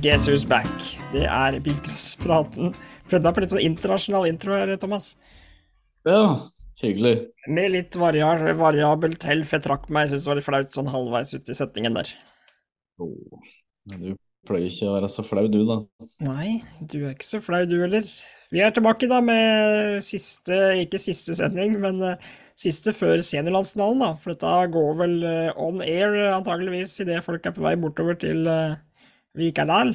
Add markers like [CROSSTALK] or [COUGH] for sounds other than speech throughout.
Guess who's back? Det er bilcrosspraten. Prøvde meg på litt sånn internasjonal intro her, Thomas. Ja, hyggelig. Med litt variar, variabel hell, for jeg trakk meg. Jeg syns det var litt flaut sånn halvveis ut i setningen der. Oh, men du pleier ikke å være så flau, du, da. Nei, du er ikke så flau, du heller. Vi er tilbake da med siste, ikke siste sending, men eh, siste før seniorlandsfinalen, da. For dette går vel eh, on air eh, antageligvis idet folk er på vei bortover til uh, Vikerdal.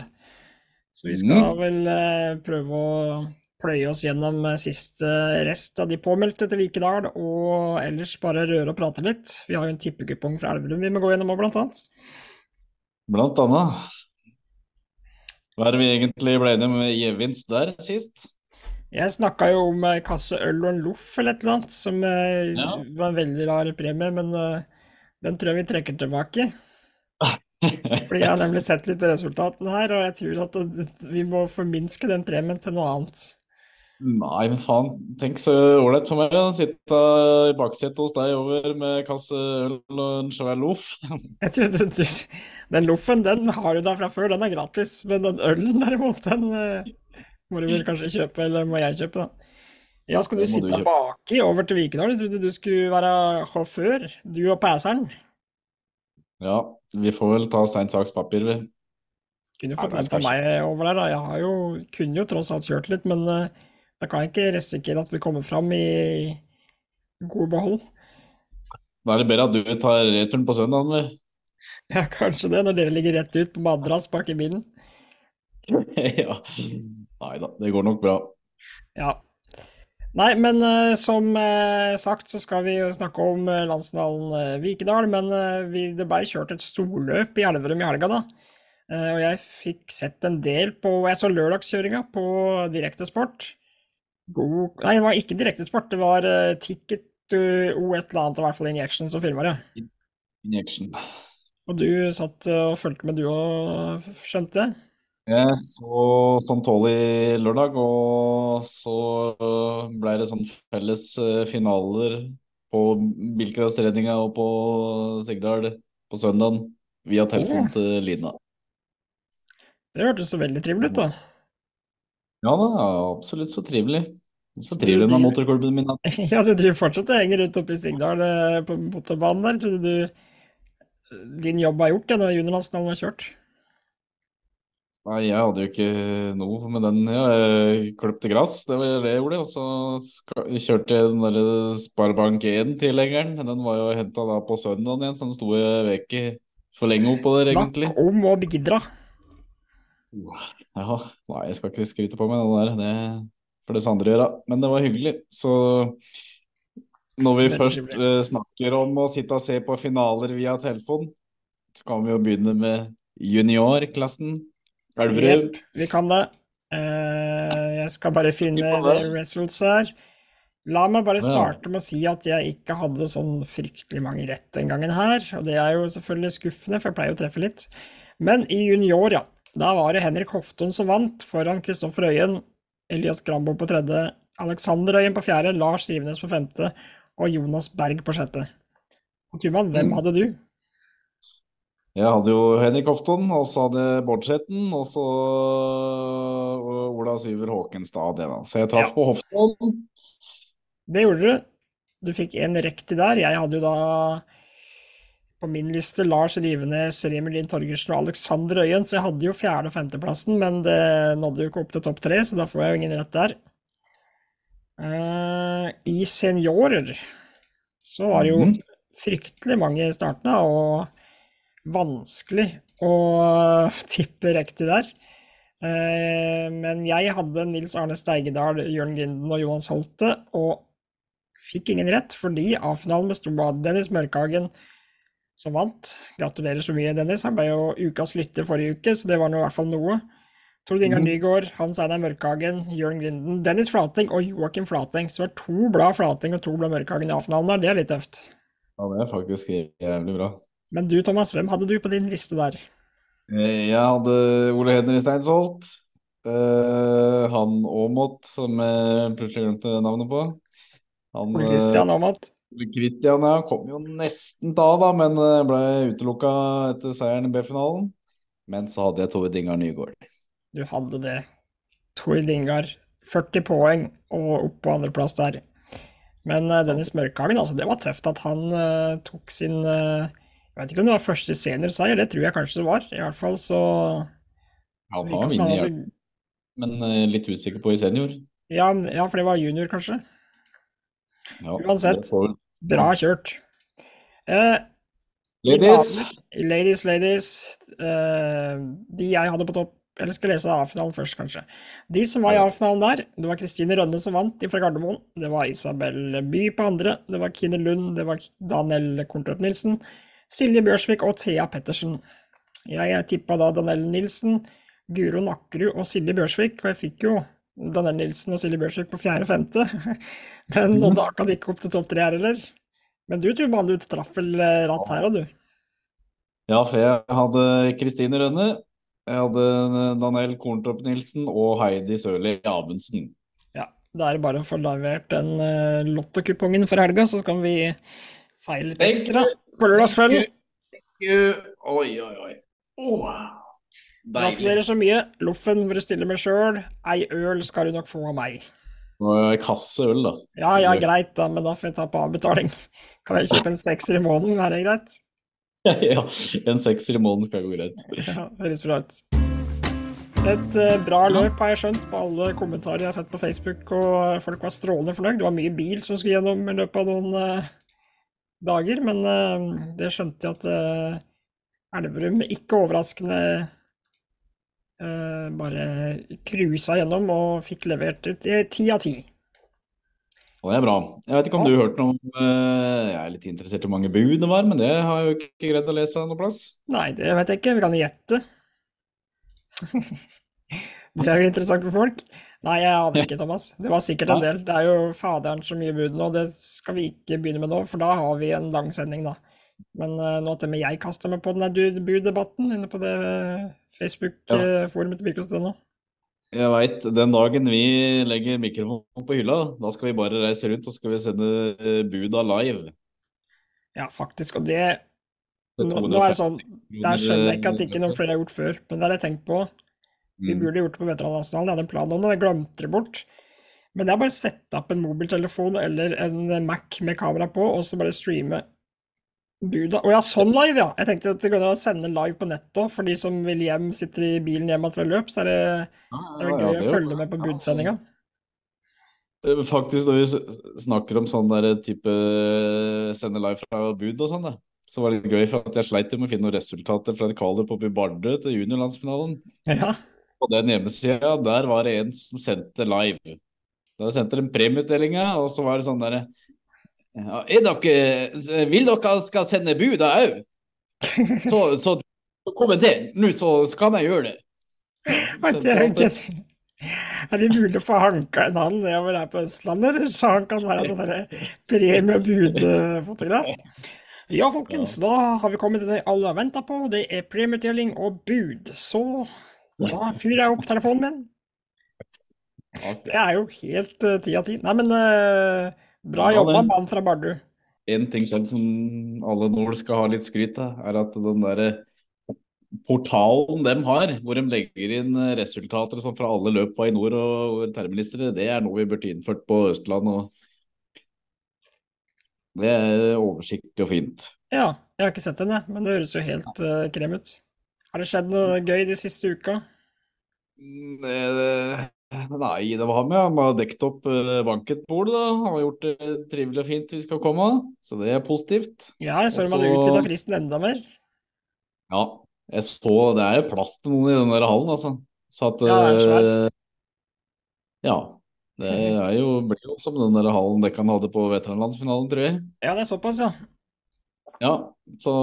Så vi skal Mm. vel eh, prøve å pløye oss gjennom eh, siste rest av de påmeldte til Vikedal, og ellers bare røre og prate litt. Vi har jo en tippekupong fra Elverum vi må gå gjennom òg, blant annet. Blant annet. Hva er det vi egentlig ble enige med gevinst der sist? Jeg snakka jo om ei kasse øl og en loff eller et eller annet, som eh, Ja. var en veldig rar premie, men eh, den tror jeg vi trekker tilbake. Fordi jeg har nemlig sett litt på resultatene her, og jeg tror at det- vi må forminske den premien til noe annet. Nei, men faen. Tenk så ålreit for meg å sitte i baksetet hos deg over med kasse øl og en svær loff. [LAUGHS] Jeg du, du, Den loffen, den har du da fra før, den er gratis. Men den ølen derimot, den eh, må du vel kanskje kjøpe, eller må jeg kjøpe, da. Ja, skal du du sitte baki over til Vikedal? Jeg trodde du skulle være sjåfør, du og pæseren. Ja, vi får vel ta stein, saks, papir, vi. Kunne jo fått kanskje- meg over der, da. Jeg har jo, kunne jo tross alt kjørt litt, men uh, da kan jeg ikke risikere at vi kommer fram i god behold. Da er det bedre at du tar returen på søndagen, vi. [LAUGHS] Ja, kanskje det, når dere ligger rett ut på madrass bak i bilen. [LAUGHS] Ja. Nei da, det går nok bra. Ja. Nei, men eh, som eh, sagt så skal vi snakke om eh, Vikedal, men vi, det ble kjørt et storløp i Elverum i helga, da. Og jeg fikk sett en del på Jeg så lørdagskjøringa på Direktesport. God Nei, det var ikke Direktesport, det var uh, Ticket uh, O et eller annet, i hvert fall Injection som filma det. Injection. Og du satt uh, og fulgte med, du òg, skjønte jeg? Jeg så sånn tål i lørdag, og så ble det sånn felles eh, finaler på bilcrossredninga og på Sigdal på søndagen via telefon til Lina. Det hørtes så veldig trivelig ut, da. Ja da, absolutt så trivelig. Så trivelig med motorklubben min. da. [LAUGHS] Ja, du driver fortsatt og henger rundt oppe i Sigdal eh, på motorbanen der. Trodde du eh, din jobb var gjort ja, når juniorlandsfinalen var kjørt? Nei, jeg hadde jo ikke noe med den. Jeg kløpte gress, det var det jeg gjorde. Og så kjørte jeg den der Sparebank 1-tilhengeren. Den var jo henta da på søndagen igjen, så den sto jeg veke for lenge oppå der, egentlig. Snakk om å bidra. Ja, nei, jeg skal ikke skryte på meg den der. Det får det andre gjøre. Men det var hyggelig. Så når vi først eh, snakker om å sitte og se på finaler via telefon, så kan vi jo begynne med juniorklassen. Elverum. Jepp, vi kan det. Uh, jeg skal bare finne results her. La meg bare starte med å si at jeg ikke hadde sånn fryktelig mange rett den gangen her. Og det er jo selvfølgelig skuffende, for jeg pleier å treffe litt. Men i junior, ja. Da var det Henrik Hofton som vant, foran Kristoffer Øyen, Elias Grambo på tredje, Alexander Øyen på fjerde, Lars Rivenes på femte og Jonas Berg på sjette. Og Tuman, hvem Mm. hadde du? Jeg hadde jo Henrik Hofton, og så hadde Bårdsetten, og så Ola Syver Håkenstad. Det da. Så jeg traff Ja. på Hofton. Det gjorde du. Du fikk en riktig der. Jeg hadde jo da på min liste Lars Rivenes, Remelin Torgersen og Alexander Øyen, så jeg hadde jo fjerde- og femteplassen, men det nådde jo ikke opp til topp tre, så da får jeg jo ingen rett der. Uh, I seniorer så var det jo Mhm. fryktelig mange i starten, og vanskelig å [LAUGHS] tippe riktig der. Eh, Men jeg hadde Nils Arne Steigedal, Jørn Grinden og Johans Holte, og fikk ingen rett fordi A-finalen besto av Dennis Mørkhagen som vant. Gratulerer så mye, Dennis. Han ble jo ukas lytter forrige uke, så det var nå i hvert fall noe. Tord Ingar Mhm. Nygaard, Hans Einar Mørkhagen, Jørn Grinden, Dennis Flating og Joakim Flating. Så det var to blad Flating og to blad Mørkhagen i A-finalen der. Det er litt tøft. Ja, det er faktisk jævlig bra. Men du, Thomas, hvem hadde du på din liste der? Eh, Jeg hadde Ole Hedner i Steinsholt. Uh, han Aamodt, som jeg plutselig glemte navnet på. Han, Christian Aamodt. eh, Christian ja, kom jo nesten da, da, men ble utelukka etter seieren i B-finalen. Men så hadde jeg Tove Dingar Nygaard. Du hadde det. Tove Dingar, 40 poeng og opp på andreplass der. Men uh, Dennis Mørkhagen, altså, det var tøft at han uh, tok sin uh, Jeg vet ikke om det var første seniorseier, det tror jeg kanskje det var. I hvert fall så Ja, han var vunnet, hadde... men litt usikker på i senior. Ja, ja, for det var junior, kanskje. Ja, Uansett, bra kjørt. ladies. Ladies, ladies. de jeg hadde på topp eller skal lese A-finalen først, kanskje. De som var i A-finalen der, det var Kristine Rønne som vant fra Gardermoen. Det var Isabel By på andre. Det var Kine Lund, det var Daniel Korntrup Nilsen, Silje Bjørsvik og Thea Pettersen. Jeg tippa da Danelle Nilsen, Guro Nakkerud og Silje Bjørsvik, og jeg fikk jo Danelle Nilsen og Silje Bjørsvik på fjerde og femte. [LAUGHS] Men nådde mhm. akkurat ikke opp til topp tre her heller. Men du tror bare du traff vel eh, ratt her òg, du? Ja, for jeg hadde Kristine Rønne, jeg hadde Daniel Korntorp Nilsen og Heidi Sørli Amundsen. Ja, da er det bare å få levert den uh, lottokupongen for helga, så kan vi feire litt ekstra på lørdagskvelden. Oi, oi, oi. Oh, Gratulerer så mye. Loffen får du stille med sjøl. Ei øl skal du nok få av meg. Ei kasse øl, da. Ja, ja, greit, da, men da får jeg ta på avbetaling. Kan jeg kjøpe en sekser i måneden, er det greit? [LAUGHS] ja, en sekser i måneden skal gå greit. ja, høres bra ut. Et uh, bra løp har jeg skjønt på alle kommentarer jeg har sett på Facebook, og folk var strålende fornøyd. Det var mye bil som skulle gjennom i løpet av noen uh, dager, men uh, det skjønte jeg at Elverum ikke overraskende bare cruisa gjennom og fikk levert ti av ti. Og det er bra. Jeg vet ikke om du hørte noe om Jeg er litt interessert i hvor mange bud det var, men det har jeg jo ikke greid å lese noe plass. Nei, det vet jeg ikke. Vi kan gjette. [LAUGHS] det er jo interessant for folk. Nei, jeg aner ikke, [LAUGHS] Thomas. Det var sikkert en del. Det er jo faderen så mye bud nå, det skal vi ikke begynne med nå, for da har vi en lang sending, da. Men uh, nå til og med jeg kaster meg på den der buddebatten inne på det eh, Facebook-forumet til Birkelstad nå. Jeg veit. Den dagen vi legger mikrofonen på hylla, da skal vi bare reise rundt og skal vi sende eh, buda live. Ja, faktisk. Og det, det nå, nå, er det sånn Der skjønner jeg ikke at ikke noen flere har gjort før, men det har jeg tenkt på. Vi mm. burde gjort det på veteranasjonalen, jeg hadde en plan om det, jeg glemte det bort. Men det er bare å sette opp en mobiltelefon eller en Mac med kamera på, og så bare streame Buda. Å ja, sånn live, ja. Jeg tenkte at det går an å sende live på nettet òg, for de som vil hjem, sitter i bilen hjem fra løp, så er det, ah, er det gøy å følge med på budsendinga. Faktisk, når vi snakker om sånn der type sende live fra bud og sånn, så var det gøy, for at jeg sleit med å finne noen resultater fra kvalet på Bardu til juniorlandsfinalen. Ja. På den hjemmesida, der var det en som sendte live. Da sendte de premieutdelinga, og så var det sånn derre ja, er dere, vil dere skal sende bud òg? Så, så, så kommenter nå, så, så kan jeg gjøre det. det er, ikke, er det mulig å få hanka en han nedover her på Østlandet, så han kan være sånn premie-bud-fotograf? Ja, folkens, da har vi kommet til det alle har venta på. Det er premieutdeling og bud. Så da fyrer jeg opp telefonen min. Det er jo helt uh, ti av ti. Nei, men uh, Bra ja, jobba, mann fra Bardu. En ting selv som alle nord skal ha litt skryt av, er at den derre portalen de har, hvor de legger inn resultater sånn fra alle løpene i nord og termelister, det er noe vi burde innført på Østland. og Det er oversiktlig og fint. Ja, jeg har ikke sett den, jeg, men det høres jo helt uh, krem ut. Har det skjedd noe gøy de siste uka? Mm, det, Nei, det var ja. Han har dekket opp uh, banketbordet, da. Han har gjort det trivelig og fint vi skal komme. Så det er positivt. Ja, jeg så de hadde utvida fristen enda mer. Ja, jeg så Det er plass til noen i den der hallen, altså. Så at Ja, det er svært. Uh, ja. Det er jo, blir jo som den der hallen Dekkan hadde på veteranlandsfinalen, tror jeg. Ja, det er såpass, ja. Ja, så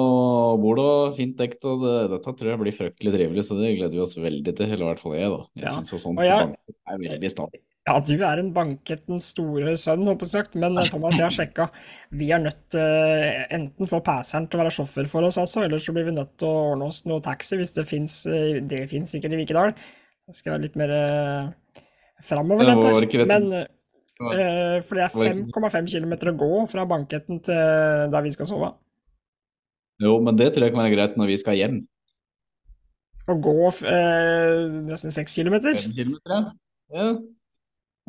bordet det fint dekt, og det, dette tror jeg blir fryktelig trivelig, så det gleder vi oss veldig til. Eller i hvert fall jeg, da. Jeg ja. syns sånt jeg, er veldig stadig. Ja, du er en bankettens store sønn, håper jeg sagt. Men eh, Thomas, jeg har sjekka. Vi er nødt til uh, enten få passeren til å være sjåfør for oss, altså, eller så blir vi nødt til å ordne oss noe taxi hvis det fins. Uh, det fins sikkert i Vikedal. Det skal være litt mer uh, framover, her. Men uh, for det er 5,5 km å gå fra banketten til der vi skal sove. Jo, men det tror jeg kan være greit når vi skal hjem. å gå eh, nesten seks kilometer. Fem kilometer, ja. ja.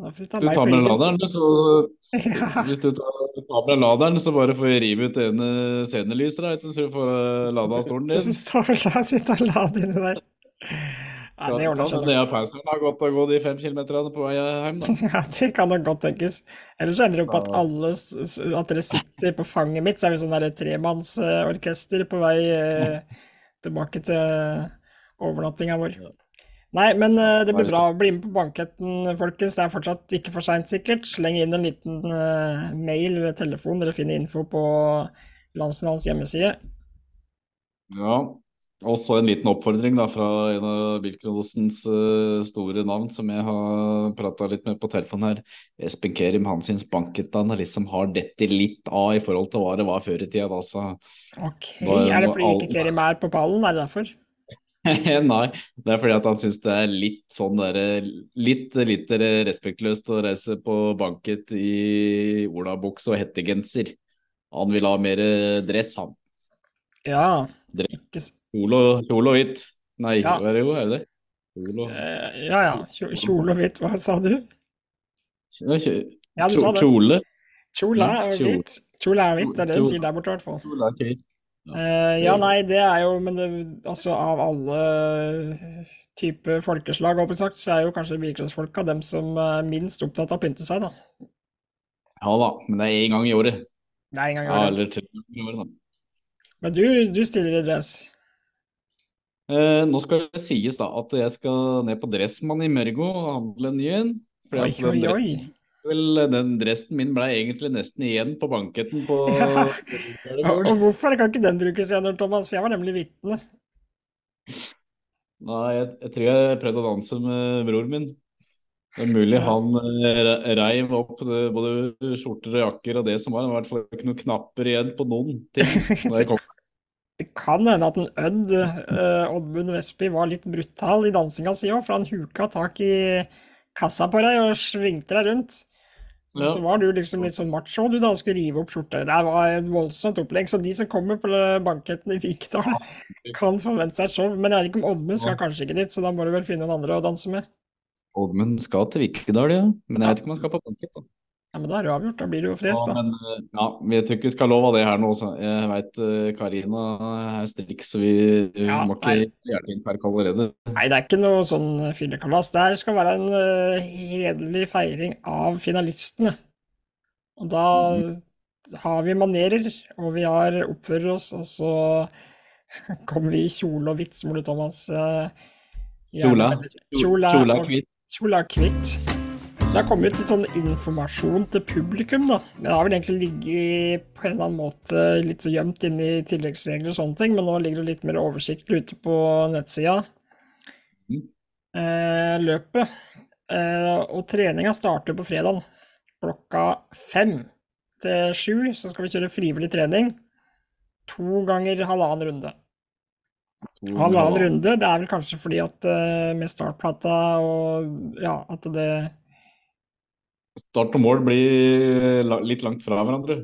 Da får du ta meg med laderen, så, så Ja, [LAUGHS] hvis du tar, tar med laderen, så bare får vi rive ut ene scenelyset, så du får eh, lada stolen din. [LAUGHS] Så la der og lade inni der. Nei, det ordner seg Kan. Lea Pauseren har godt å gå de fem kilometerne på vei hjem, da. [LAUGHS] Ja, det kan nok godt tenkes. Ellers så ender det opp at alle At dere sitter på fanget mitt, så er vi sånn tremannsorkester på vei eh, tilbake til overnattinga vår. Nei, men eh, det blir bra bra. Bli med på banketten, folkens. Det er fortsatt ikke for seint, sikkert. Sleng inn en liten eh, mail eller telefon. Dere finner info på landsfinalens hjemmeside. Ja. Også en liten oppfordring da, fra en av Bilkronosens uh, store navn, som jeg har prata litt med på telefon her. Espen Kerim Hansins banket han liksom har dette litt av i forhold til hva det var før i tida. Da, så Ok, da, er- det fordi all- ikke Kerim er på pallen? Er det derfor? [LAUGHS] Nei, det er fordi at han syns det er litt sånn der, Litt lite respektløst å reise på banket i olabukse og hettegenser. Han vil ha mer dress, han. Ja. Ikke Kjole og hvitt. Nei, Ja. jo, er det? Kjole og eh, Ja ja. Kjole og hvitt, hva sa du? Ja, Ja, du sa det. Kjole. Kjole er hvitt. Kjole er hvitt, det er det de sier der borte, i hvert fall. Kjole er hvit. Eh, ja, nei, det er jo Men det, altså, av alle typer folkeslag, åpent sagt, så er jo kanskje bilcrossfolka dem som er minst opptatt av å pynte seg, da. Ja da, men det er én gang i året. Det er en gang i Ja, året. eller tre ganger i året, da. Men du, du stiller i dress. Eh, nå skal det sies da at jeg skal ned på Dressmann i Mørgo og handle en ny en. Oi, oi, oi. Vel, den dressen min ble egentlig nesten igjen på banketten på [LAUGHS] Ja. Og, hvorfor kan ikke den brukes igjen, Thomas? For jeg var nemlig vitne. Nei, jeg, jeg tror jeg prøvde å danse med bror min. Det er mulig han eh, reiv opp både skjorter og jakker og det som var. Det var i hvert fall ikke noen knapper igjen på noen ting. [LAUGHS] Når jeg kom. Det kan hende at en Ødd, eh, Oddmund Vestby, var litt brutal i dansinga si òg, for han huka tak i kassa på deg og svingte deg rundt. Ja. så var du liksom litt sånn macho du da, og skulle rive opp skjorta. Det var et voldsomt opplegg. Så de som kommer på banketten i Vikdal, kan forvente seg et show. Men jeg vet ikke om Oddmund skal kanskje ikke dit, så da må du vel finne noen andre å danse med. Oddmund skal til Vikedal, ja. Men jeg vet ikke om han skal på banket. Da. Ja, men da er det jo avgjort. Da blir det jo frest, Ja, men eh, ja, vi tror ikke vi skal love det her nå. Så jeg veit Karina er strikk, så vi Ja, må ikke hjerteinfarkt allerede. Nei, det er ikke noe sånn fyllekalas. Det her skal være en uh, hederlig feiring av finalistene. Og da har vi manerer, og vi har oppfører oss, og så [LAUGHS] kommer vi i kjole og hvitt, som Ole Thomas Uh, Kjola. Kjola Kjola kvitt. Kjola hvitt. Det har kommet litt sånn informasjon til publikum, da. Det har vel egentlig ligget på en eller annen måte litt så gjemt inne i tilleggsregler og sånne ting, men nå ligger det litt mer oversiktlig ute på nettsida. Mm. Eh, løpet. Eh, og treninga starter på fredag klokka fem til sju. Så skal vi kjøre frivillig trening. To ganger halvannen runde. Halvannen runde, det er vel kanskje fordi at eh, med startplata og ja, at det Start og mål blir litt langt fra hverandre.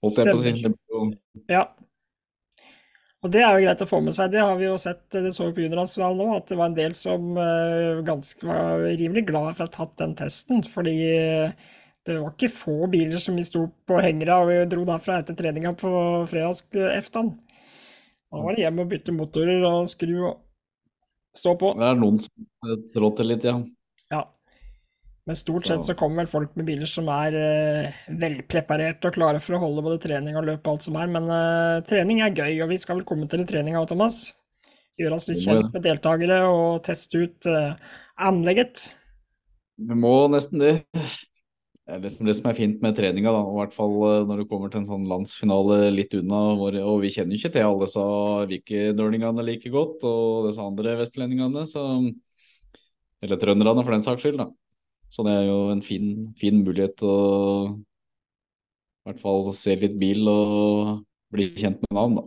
Stemmer. Ja. Og det er jo greit å få med seg. Det har vi jo sett, det så vi på juniorlandsfinalen nå, at det var en del som eh, ganske var rimelig glad for å ha tatt den testen. Fordi eh, det var ikke få biler som vi sto på hengere og vi dro derfra etter treninga på fredagseftan. Da var det hjem og bytte motorer og skru og stå på. Det er noen som trår til litt, ja. Ja. Men stort sett så kommer vel folk med biler som er uh, velpreparerte og klare for å holde både trening og løp og alt som er. Men uh, trening er gøy, og vi skal vel komme til treninga òg, Thomas. Gjøre oss litt kjent med deltakere og teste ut uh, anlegget. Vi må nesten det. Det er liksom det som er fint med treninga, da. I hvert fall eh, når du kommer til en sånn landsfinale litt unna. Og vi kjenner jo ikke til alle disse vikedølingene like godt, og disse andre vestlendingene. Så, eller trønderne, for den saks skyld. da. Så det er jo en fin, fin mulighet å i hvert fall se litt bil og bli kjent med navn, da.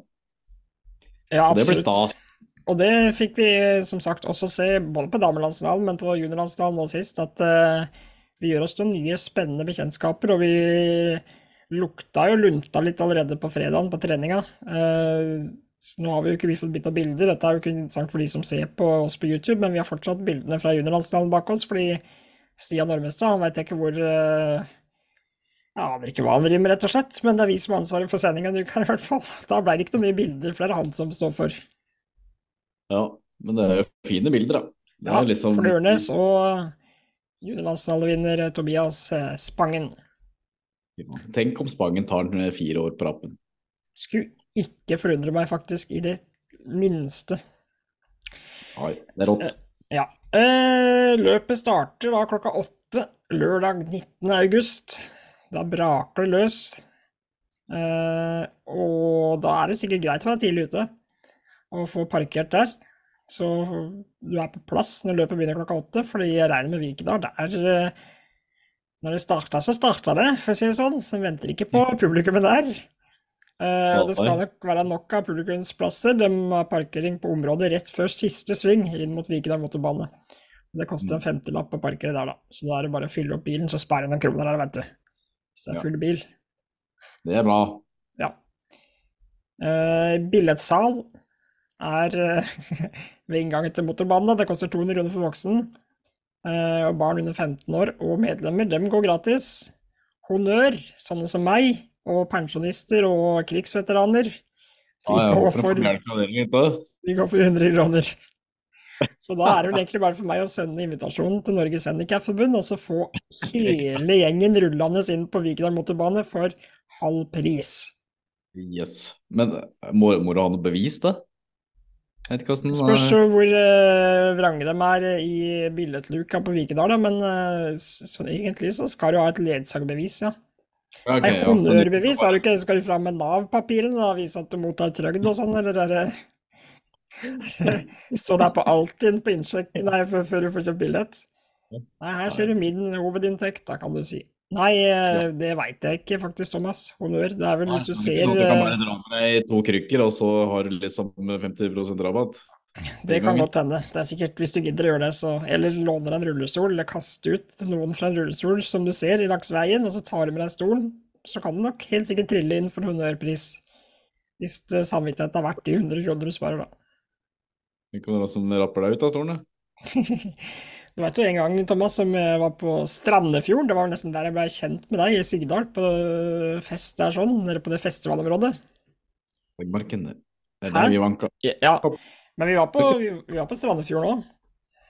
Ja, Så det blir absolutt. stas. Og det fikk vi som sagt også se både på damelandsfinalen, men på juniorlandsfinalen nå sist, at uh, vi gjør oss noen nye spennende bekjentskaper. Og vi lukta jo lunta litt allerede på fredagen på treninga. Uh, nå har vi jo ikke vi fått bitt av bilder, dette er jo ikke interessant for de som ser på oss på YouTube, men vi har fortsatt bildene fra juniorlandsfinalen bak oss, fordi Stian Ormestad, han veit ikke hvor uh, Jeg aner ikke hva han driver med, rett og slett, men det er vi som har ansvaret for sendinga denne uka, i hvert fall. Da ble det ikke noen nye bilder, for det er han som står for. Ja, men det er jo fine bilder, da. Det Ja, liksom Flørnes og juniorlandsfinalevinner Tobias eh, Spangen. Tenk om Spangen tar den fire år på rappen. Skulle ikke forundre meg faktisk i det minste. Nei, det er rått. Ja. Eh, løpet starter da klokka åtte lørdag 19. august. Da braker det løs. Eh, og da er det sikkert greit å være tidlig ute og få parkert der. Så du er på plass når løpet begynner klokka åtte, fordi jeg regner med Vikedal der eh, Når det starta, så starta det, for å si det sånn. Så venter ikke på publikummet der. Eh, det skal nok være nok av publikumsplasser. De har parkering på området rett før siste sving inn mot Vikedal motorbane. Det koster en femtilapp å parkere der, da. Så da er det bare å fylle opp bilen, så sparer jeg noen kroner der, vet du. Hvis det er full bil. Det er bra. Ja. Eh, billettsal er eh, [LAUGHS] ved inngangen til motorbanen. Det koster 200 kroner for voksen. Eh, og barn under 15 år og medlemmer, dem går gratis. Honnør, sånne som meg, og pensjonister og krigsveteraner. De Ja, jeg går håper for, de går for 100 kroner. Så da er det vel egentlig bare for meg å sende invitasjonen til Norges Handikapforbund, og så få hele gjengen rullende inn på Vikedal motorbane for halv pris. Yes. Men må, må du ha noe bevis, da? Spørs jo hvor uh, vrange de er i billedluka på Vikedal, da, men uh, så egentlig så skal du ha et ledsagerbevis, ja. Ja, ok, Nei, honnørbevis har du ikke, skal du fram med Nav-papirene og vise at du mottar trygd og sånn, eller er det Så det er på Altinn på innsjekk, nei, før, du får kjøpt billett? Nei, her ser du min hovedinntekt, da kan du si. Nei, eh, det veit jeg ikke faktisk, Thomas. Honnør. Det er vel hvis du ser Du kan eh, bare dra med deg to krykker, og så har du liksom 50% rabatt. Det kan godt hende. Det er sikkert hvis du gidder å gjøre det, så Eller låner en rullestol, eller kaste ut noen fra en rullestol som du ser langs veien, og så tar du med deg stolen, så kan du nok helt sikkert trille inn for honnørpris. Hvis det samvittigheten er verdt de 100 kroner du sparer, da. Det kan være som rapper deg ut av stolen, da. [LAUGHS] Du veit jo en gang, Thomas, som jeg var på Strandefjord, det var nesten der jeg ble kjent med deg, i Sigdal, på fest der sånn, eller på det festivalområdet. Marken, det er der vi vanka. Ja, men vi var på, vi, vi var på Strandefjord nå.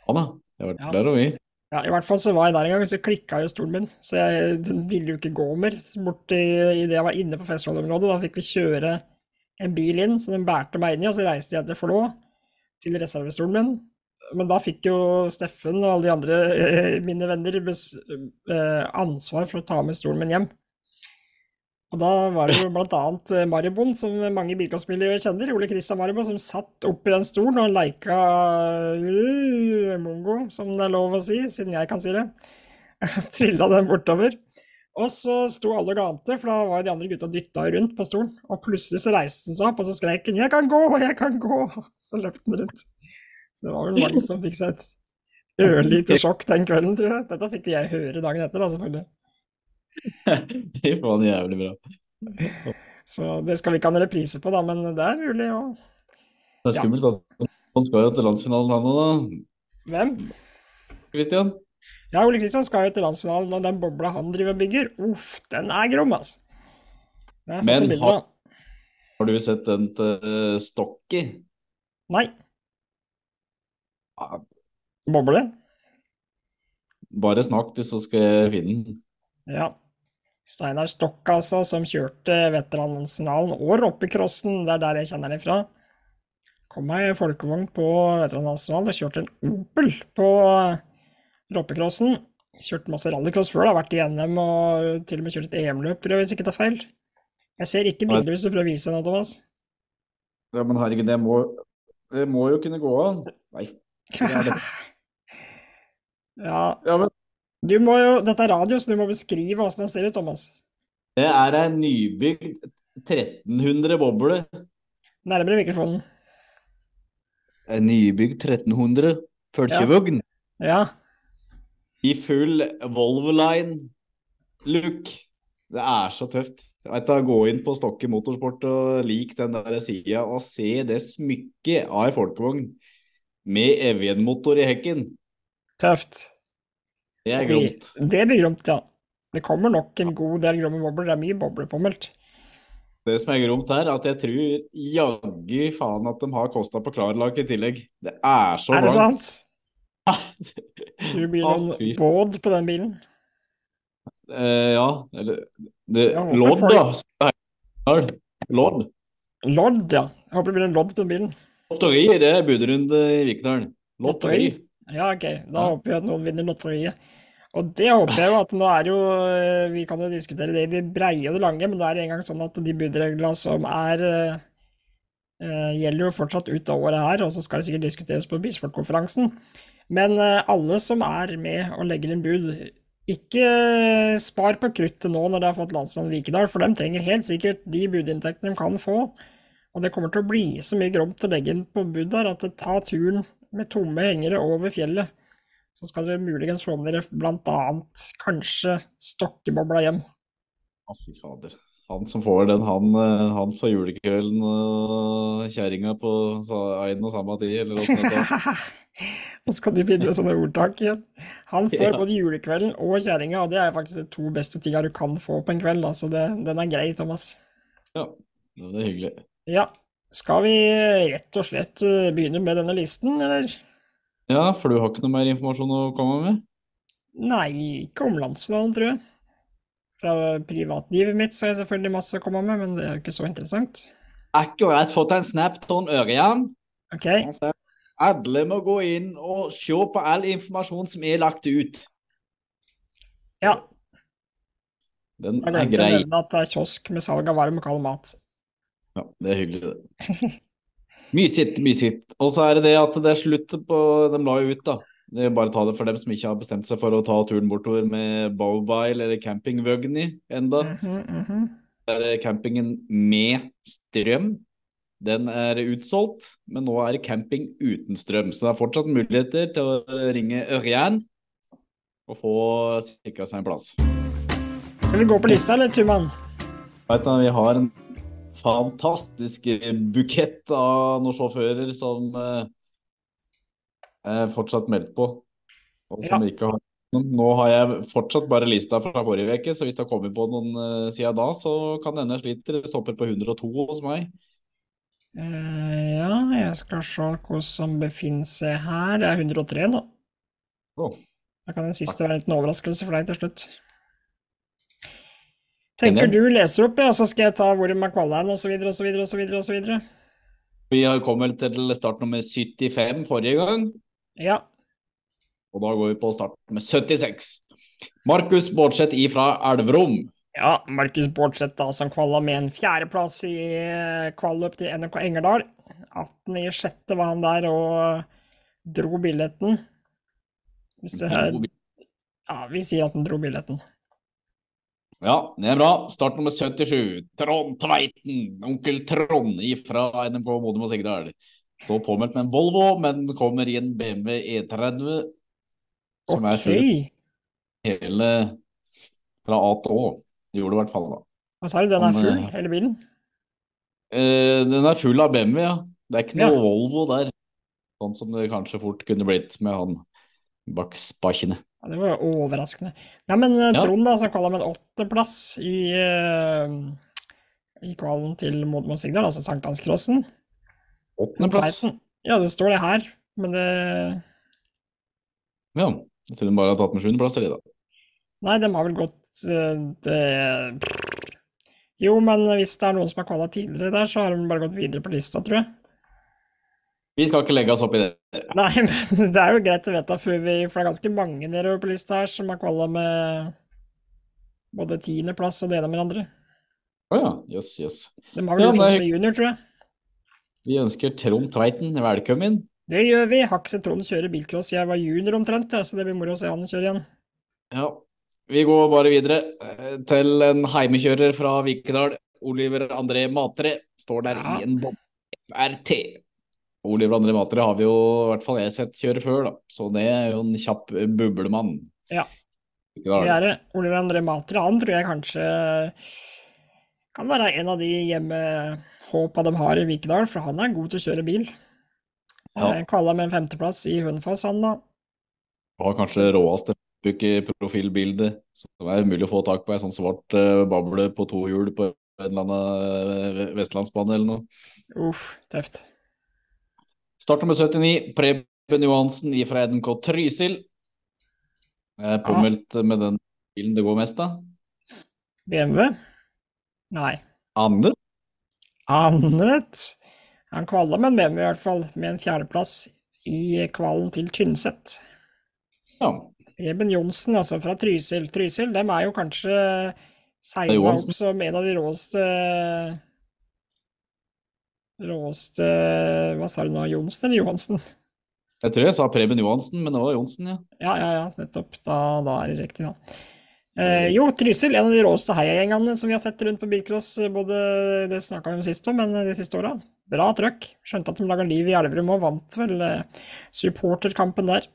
Ja da, det var, Ja. der og vi. Ja, i hvert fall så var jeg der en gang, så klikka jo stolen min. Så jeg den ville jo ikke gå mer bort i, i det jeg var inne på festivalområdet. Da fikk vi kjøre en bil inn, så den bærte meg inn i, og så reiste jeg til Flå, til reservestolen min. Men da fikk jo Steffen og alle de andre eh, mine venner eh, ansvar for å ta med stolen min hjem. Og da var det jo annet eh, Maribon, som mange i kjenner, Ole Christian Maribon, som satt oppi den stolen og leika uh, mongo, som det er lov å si, siden jeg kan si det. [LAUGHS] Trilla den bortover. Og så sto alle og gante, for da var jo de andre gutta dytta rundt på stolen. Og plutselig så reiste den seg opp, og så skrek han 'Jeg kan gå! Jeg kan gå!' [LAUGHS] Så løp den rundt. Så det var vel mange som fikk seg et ørlite [LAUGHS] sjokk den kvelden, tror jeg. Dette fikk jeg høre dagen etter, da, selvfølgelig. [LAUGHS] Fy faen, jævlig bra. Så det skal vi ikke ha en reprise på, da, men det er mulig å Det er skummelt at han skal jo til landsfinalen han òg, da. Hvem? Christian? Ja, Ole Kristian skal jo til landsfinalen, og den bobla han driver og bygger, uff, den er grom, altså. Men har- Har du sett den til Stokki? Nei, Ja, boble? Bare snakk, du, så skal jeg finne den. Ja. Steinar Stokk, altså, som kjørte veteranlandsfinalen og roppecrossen, det er der jeg kjenner det fra. Kom meg i folkevogn på veteranlandsfinalen og kjørte en Opel på roppecrossen. Kjørt masse rallycross før, da, vært i NM og til og med kjørt et EM-løp, tror jeg, hvis ikke tar feil. Jeg ser ikke bilder hvis du prøver å vise noe, Thomas. Ja, men herregud, det må, det må jo kunne gå an. Nei. [LAUGHS] Ja, Ja, men du må jo, dette er radio, så du må beskrive åssen den ser ut, Thomas. det er ei nybygd 1300 boble. Nærmere mikrofonen. Ei nybygd 1300 følgevogn Ja. i full Volvo Line look. Det er så tøft. Vet du, Gå inn på Stokke Motorsport og lik den der sida og se det smykket av ei folkevogn med Evjen-motor i hekken. Tøft. Det er gromt. Det blir gromt, ja. Det kommer nok en god del gromme bobler. Det er mye bobler påmeldt. Det som er gromt her, er at jeg tror jaggu faen at de har kosta på klarlak i tillegg. Det er så Er det sant? [LAUGHS] Tror det blir noen båd på den bilen. Eh, ja, eller det, Lodd, folk- da. Lodd. Lodd, ja. Jeg håper det blir en lodd på den bilen. Lotteri, det er budrunde i Vikdalen. Lotteri. Ja, ok. Da Ja. håper vi at noen vinner lotteriet. Og det håper jeg jo at nå er jo eh, Vi kan jo diskutere det i det breie og det lange, men det er engang sånn at de budreglene som er eh, eh, gjelder jo fortsatt ut av året her, og så skal det sikkert diskuteres på Bisportkonferansen. Men alle som er med og legger inn bud, ikke spar på kruttet nå når de har fått landsnavn Vikedal, for de trenger helt sikkert de budinntektene de kan få. Og det kommer til å bli så mye gromt å legge inn på bud der at det tar turen med tomme hengere over fjellet. Så skal dere muligens få med dere annet kanskje stokkebobla hjem. Å, fy fader. Han som får den, han, eh, han får julekvelden og kjerringa på en og samme tid, eller noe sånt. Nå skal de begynne med sånne ordtak igjen. Han får Ja. både julekvelden og kjerringa, og det er faktisk de to beste tinga du kan få på en kveld. Altså det, den er grei, Thomas. Ja, det er hyggelig. Ja, skal vi rett og slett eh, begynne med denne listen, eller? Ja, for du har ikke noe mer informasjon å komme med? Nei, ikke om landsdalen, tror jeg. Fra privatlivet mitt så har jeg selvfølgelig masse å komme med, men det er jo ikke så interessant. Akkurat fått en snap av Ørjan. igjen. Ok. alle må gå inn og se på all informasjon som er lagt ut. ja. Den Jeg er glemte å nevne at det er kiosk med salg av varm og kald mat. Ja, det er hyggelig, det. [LAUGHS] Mye sitt, mye sitt. Og så er det det at det er slutt på De la jo ut, da. Det er bare ta det for dem som ikke har bestemt seg for å ta turen bortover med bowbile eller campingvogni enda. Mhm, mhm. Det er campingen med strøm. Den er utsolgt, men nå er det camping uten strøm. Så det er fortsatt muligheter til å ringe Ørjan og få sikra seg en plass. Skal vi gå på lista, eller, Tuman? Vet du, vi har en fantastisk bukett av noen sjåfører som eh, fortsatt meldt på, og som Ja. ikke har. Nå har jeg fortsatt bare lista fra forrige uke, så hvis det har kommet på noen eh, siden da, så kan denne sliter. Det stopper på 102 hos meg. Eh, ja, jeg skal se hva som befinner seg her. Det er 103 nå. Oh. Da kan den siste være en liten overraskelse for deg til slutt. Tenker du leser opp, ja, så skal jeg ta hvor videre og så videre. Vi har kommet til start nummer 75 forrige gang, Ja. og da går vi på start med 76. Markus Bårdseth ifra Elverum. Ja, Markus Bårdseth da, som kvala med en fjerdeplass i eh, kvalløp til NRK Engerdal. 18 i sjette var han der og dro billetten. Hvis det her, ja, vi sier at han dro billetten. Ja, det er bra. Start nummer 77. Trond Tveiten, onkel Trond fra NMK Modum og Sigdal. Står påmeldt med en Volvo, men kommer i en BMW E30 som er full hele fra A til Å. Det gjorde det i hvert fall, da. hva sa du, den er full, eh, hele bilen? Eh, den er full av BMW, ja. Det er ikke noe Ja. Volvo der. Sånn som det kanskje fort kunne blitt med han bak spakene. Ja, det var jo overraskende. Nei, men eh, Ja. Trond da, som kaller meg en åttendeplass i, uh, i kvalen til Modum Sigdal, altså Sankthanscrossen. Åttendeplass. Ja, det står det her, men det Ja. Jeg tror de bare har tatt med sjuendeplass, eller da. Nei, de har vel gått uh, det Jo, men hvis det er noen som har kvala tidligere der, så har de bare gått videre på lista, tror jeg. Vi skal ikke legge oss opp i det. Nei, men [LAUGHS] det er jo greit å vite før vi For det er ganske mange nede på lista her som har kvala med både tiendeplass og det ene med det andre. Å ja. Jøss, jøss. De har vel Ja, sånn junior, tror jeg. Vi ønsker Trond Tveiten velkommen. Det gjør vi. Har ikke sett Trond kjøre bilcross jeg var junior omtrent, ja, så det blir moro å se han kjøre igjen. Ja. Vi går bare videre eh, til en heimekjører fra Vikedal. Oliver André Matre står der Ja. i en Bob RT. Oliver André Matre har vi jo i hvert fall jeg sett kjøre før, da. Så det er jo en kjapp eh, bublemann. Ja. Det er det. Oliver André Matre, han tror jeg kanskje Kan være en av de hjemmehåpa de har i Vikedal, for han er god til å kjøre bil. Ja. Kvala med en femteplass i Hønefoss, han da. Har kanskje råeste profilbildet som er mulig å få tak på. Ei sånn svart eh, bable på to hjul på en eller annen eh, vestlandsbane eller noe. Uff, tøft. Start nummer 79, Preben Johansen fra NK Trysil. Påmeldt med den bilen det går mest av. BMW? Nei. Annet? Annet. Han kvala med en BMW i hvert fall, med en fjerdeplass i kvalen til Tynset. Ja. Preben Johnsen, altså, fra Trysil. Trysil, dem er jo kanskje segna opp som en av de råeste Råeste Hva sa du nå, Johnsen eller Johansen? Jeg tror jeg sa Preben Johansen, men det var Johnsen, ja. Ja, ja, ja, nettopp. Da, da er det riktig, da. Eh, jo, Trysil, en av de råeste heiagjengene som vi har sett rundt på bilcross, eh, både det snakka vi om sist òg, men de siste åra. Bra trøkk. Skjønte at de laga liv i Elverum og vant vel eh, supporterkampen der.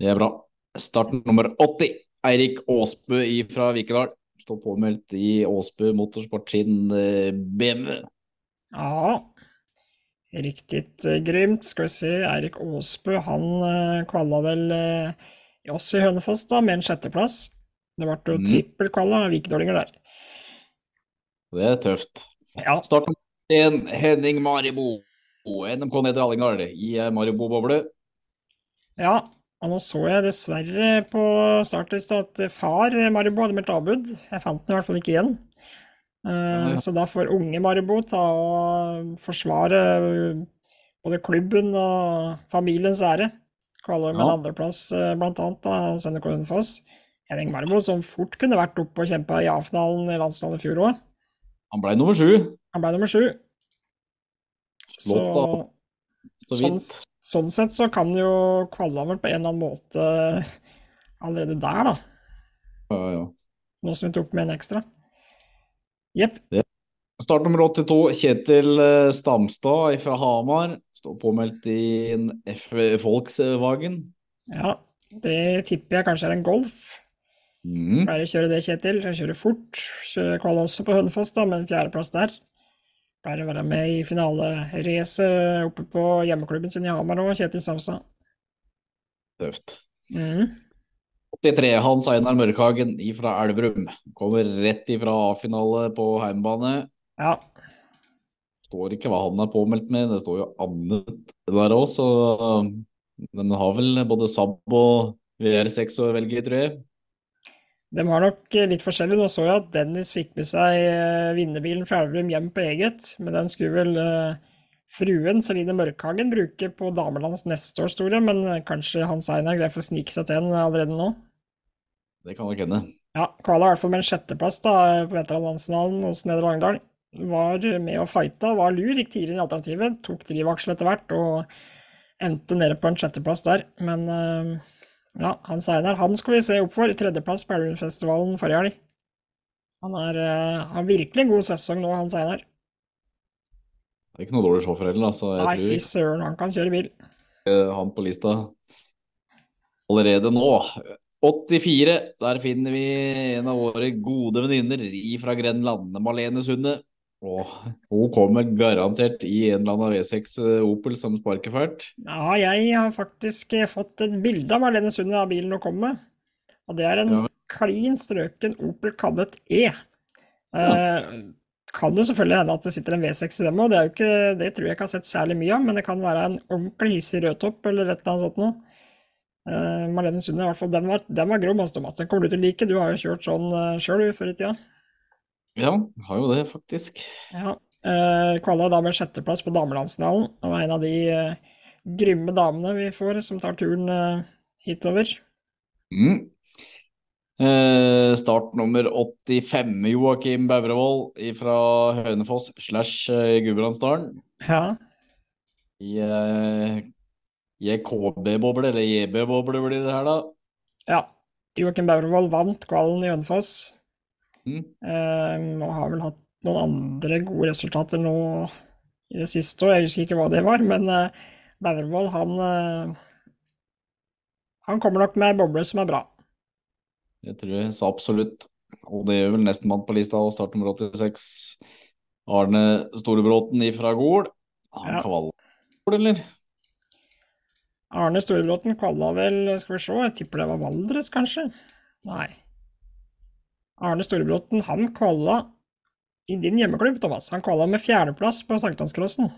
Det er bra. Start nummer 80, Eirik Aasbø fra Vikedal. Står påmeldt i Aasbø Motorsport sin eh, BMW. Ja, riktig grymt. Skal vi se, Eirik Aasbø, han eh, kvalla vel oss også i Hønefoss, da, med en sjetteplass. Det ble jo Mm. trippelkvalla av vikedålinger der. Det er tøft. Ja, Start med 1, Henning Maribo. NMK Nedre Hallingdal i eh, Maribo-boble. ja. Og nå så jeg dessverre på startlista at far Maribo hadde meldt avbud. Jeg fant den i hvert fall ikke igjen. Eh, Ja. Så da får unge Maribo ta og forsvare både klubben og familiens ære. Kvaløy med en Ja. andreplass, eh, blant annet, da, Sønne NK Henning Maribo, som fort kunne vært oppe og kjempa i A-finalen i landslaget i fjor òg. Han ble nummer sju, Han ble nummer sju. Så så sånn, vidt. sånn sett så kan jo kvalla på en eller annen måte [LAUGHS] allerede der, da. Ja, ja. Nå som vi tok med en ekstra. Jepp. Start nummer 82, Kjetil eh, Stamstad fra Hamar. Står påmeldt i en Volkswagen. Ja, det tipper jeg kanskje er en Golf. Mm. Pleier å kjøre det, Kjetil. Jeg kjører fort. Kvalla også på Hønefoss, da, med en fjerdeplass der. Pleier å være med i finaleracet oppe på hjemmeklubben sin i Hamar òg, Kjetil Stamstad. Tøft. Mhm. 83, Hans Einar Mørkhagen fra Elverum. Kommer rett ifra A-finale på heimbane. Ja. Står ikke hva han er påmeldt med, det står jo annet der òg, så um, har vel både SAB og VR6 å velge i, tror jeg. De har nok eh, litt forskjellig. Nå så jeg at Dennis fikk med seg eh, vinnerbilen fra Elverum hjem på eget, men den skulle vel eh, fruen Celine Mørkhagen bruke på damelands neste års store, men eh, kanskje Hans Einar greier å snike seg til den allerede nå? Det kan nok hende. Ja, Kvala i hvert fall med en sjetteplass da, på veteranlandsfinalen hos Nedre Langdal. Var med og fighta, var lur, gikk tidlig inn i alternativet, tok drivaksel etter hvert og endte nede på en sjetteplass der. Men eh, ja, han Seinar han skal vi se opp for. Tredjeplass på Elverumsfestivalen forrige helg. Han er, eh, har virkelig en god sesong nå, han Seinar. Det er ikke noe dårlig sjåfør heller, altså. Nei, fy søren, han kan kjøre bil. han på lista allerede nå. 84, der finner vi en av våre gode venninner fra Grenland, Malene Sunde. Og hun kommer garantert i en eller annen V6 Opel som sparker fælt. Ja, jeg har faktisk eh, fått et bilde av Malene Sunde av bilen å komme med. Og det er en Ja. klin strøken Opel Kadett E. Eh, kan jo selvfølgelig hende at det sitter en V6 i dem òg, det, det tror jeg ikke har sett særlig mye av, men det kan være en ordentlig hissig rødtopp eller et eller annet sånt noe. Eh, Marlene Sunde, i hvert fall, den var, den var grom, altså, Thomas. Den kommer du til å like. Du har jo kjørt sånn uh, sjøl før i tida. Ja, har jo det, faktisk. Ja. Uh, Kvala da med sjetteplass på damelandsfinalen, og en av de uh, grymme damene vi får som tar turen uh, hitover. Mm. Uh, start nummer 85, Joakim Baurevold fra Hønefoss slash eh, Gudbrandsdalen. Ja. I eh, JKB-boble, eller JB-boble blir det her, da. ja. Joakim Baurevold vant kvalen i Hønefoss, Mm. Um, og har vel hatt noen andre gode resultater nå i det siste òg. Jeg husker ikke hva det var, men uh, Baurevold, han uh, Han kommer nok med ei boble som er bra. Det tror jeg så absolutt. Og det gjør vel nestemann på lista, og startnummer 86. Arne Storebråten ifra Gol. Han Ja. kvaler, eller? Arne Storebråten kvalla vel, skal vi se, jeg tipper det var Valdres, kanskje? Nei. Arne Storebråten, han kvalla i din hjemmeklubb, Thomas. Han kvalla med fjerdeplass på sankthanscrossen.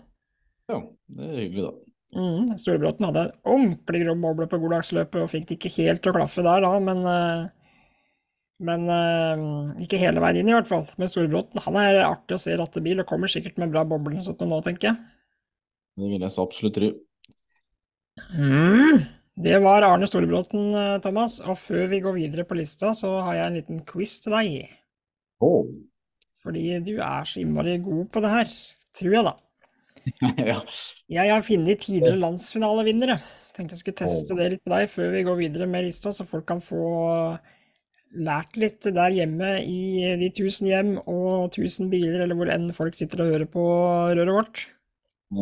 Ja, det er hyggelig, da. Mm, Storebråten hadde en ordentlig grov boble på Goddagsløpet og fikk det ikke helt til å klaffe der da, men eh, men eh, ikke hele veien inn, i hvert fall. Men Storebråten han er artig å se rattebil og kommer sikkert med bra boble sånn nå, tenker jeg. Det vil jeg så absolutt tro. Mm, det var Arne Storebråten, eh, Thomas. Og før vi går videre på lista, så har jeg en liten quiz til deg. Oh. Fordi du er så innmari god på det her, tror jeg, da. [LAUGHS] ja. Jeg har funnet tidligere landsfinalevinnere. Tenkte jeg skulle teste oh. det litt på deg før vi går videre med lista, så folk kan få lært litt der hjemme i de tusen hjem og tusen biler, eller hvor enn folk sitter og hører på røret vårt.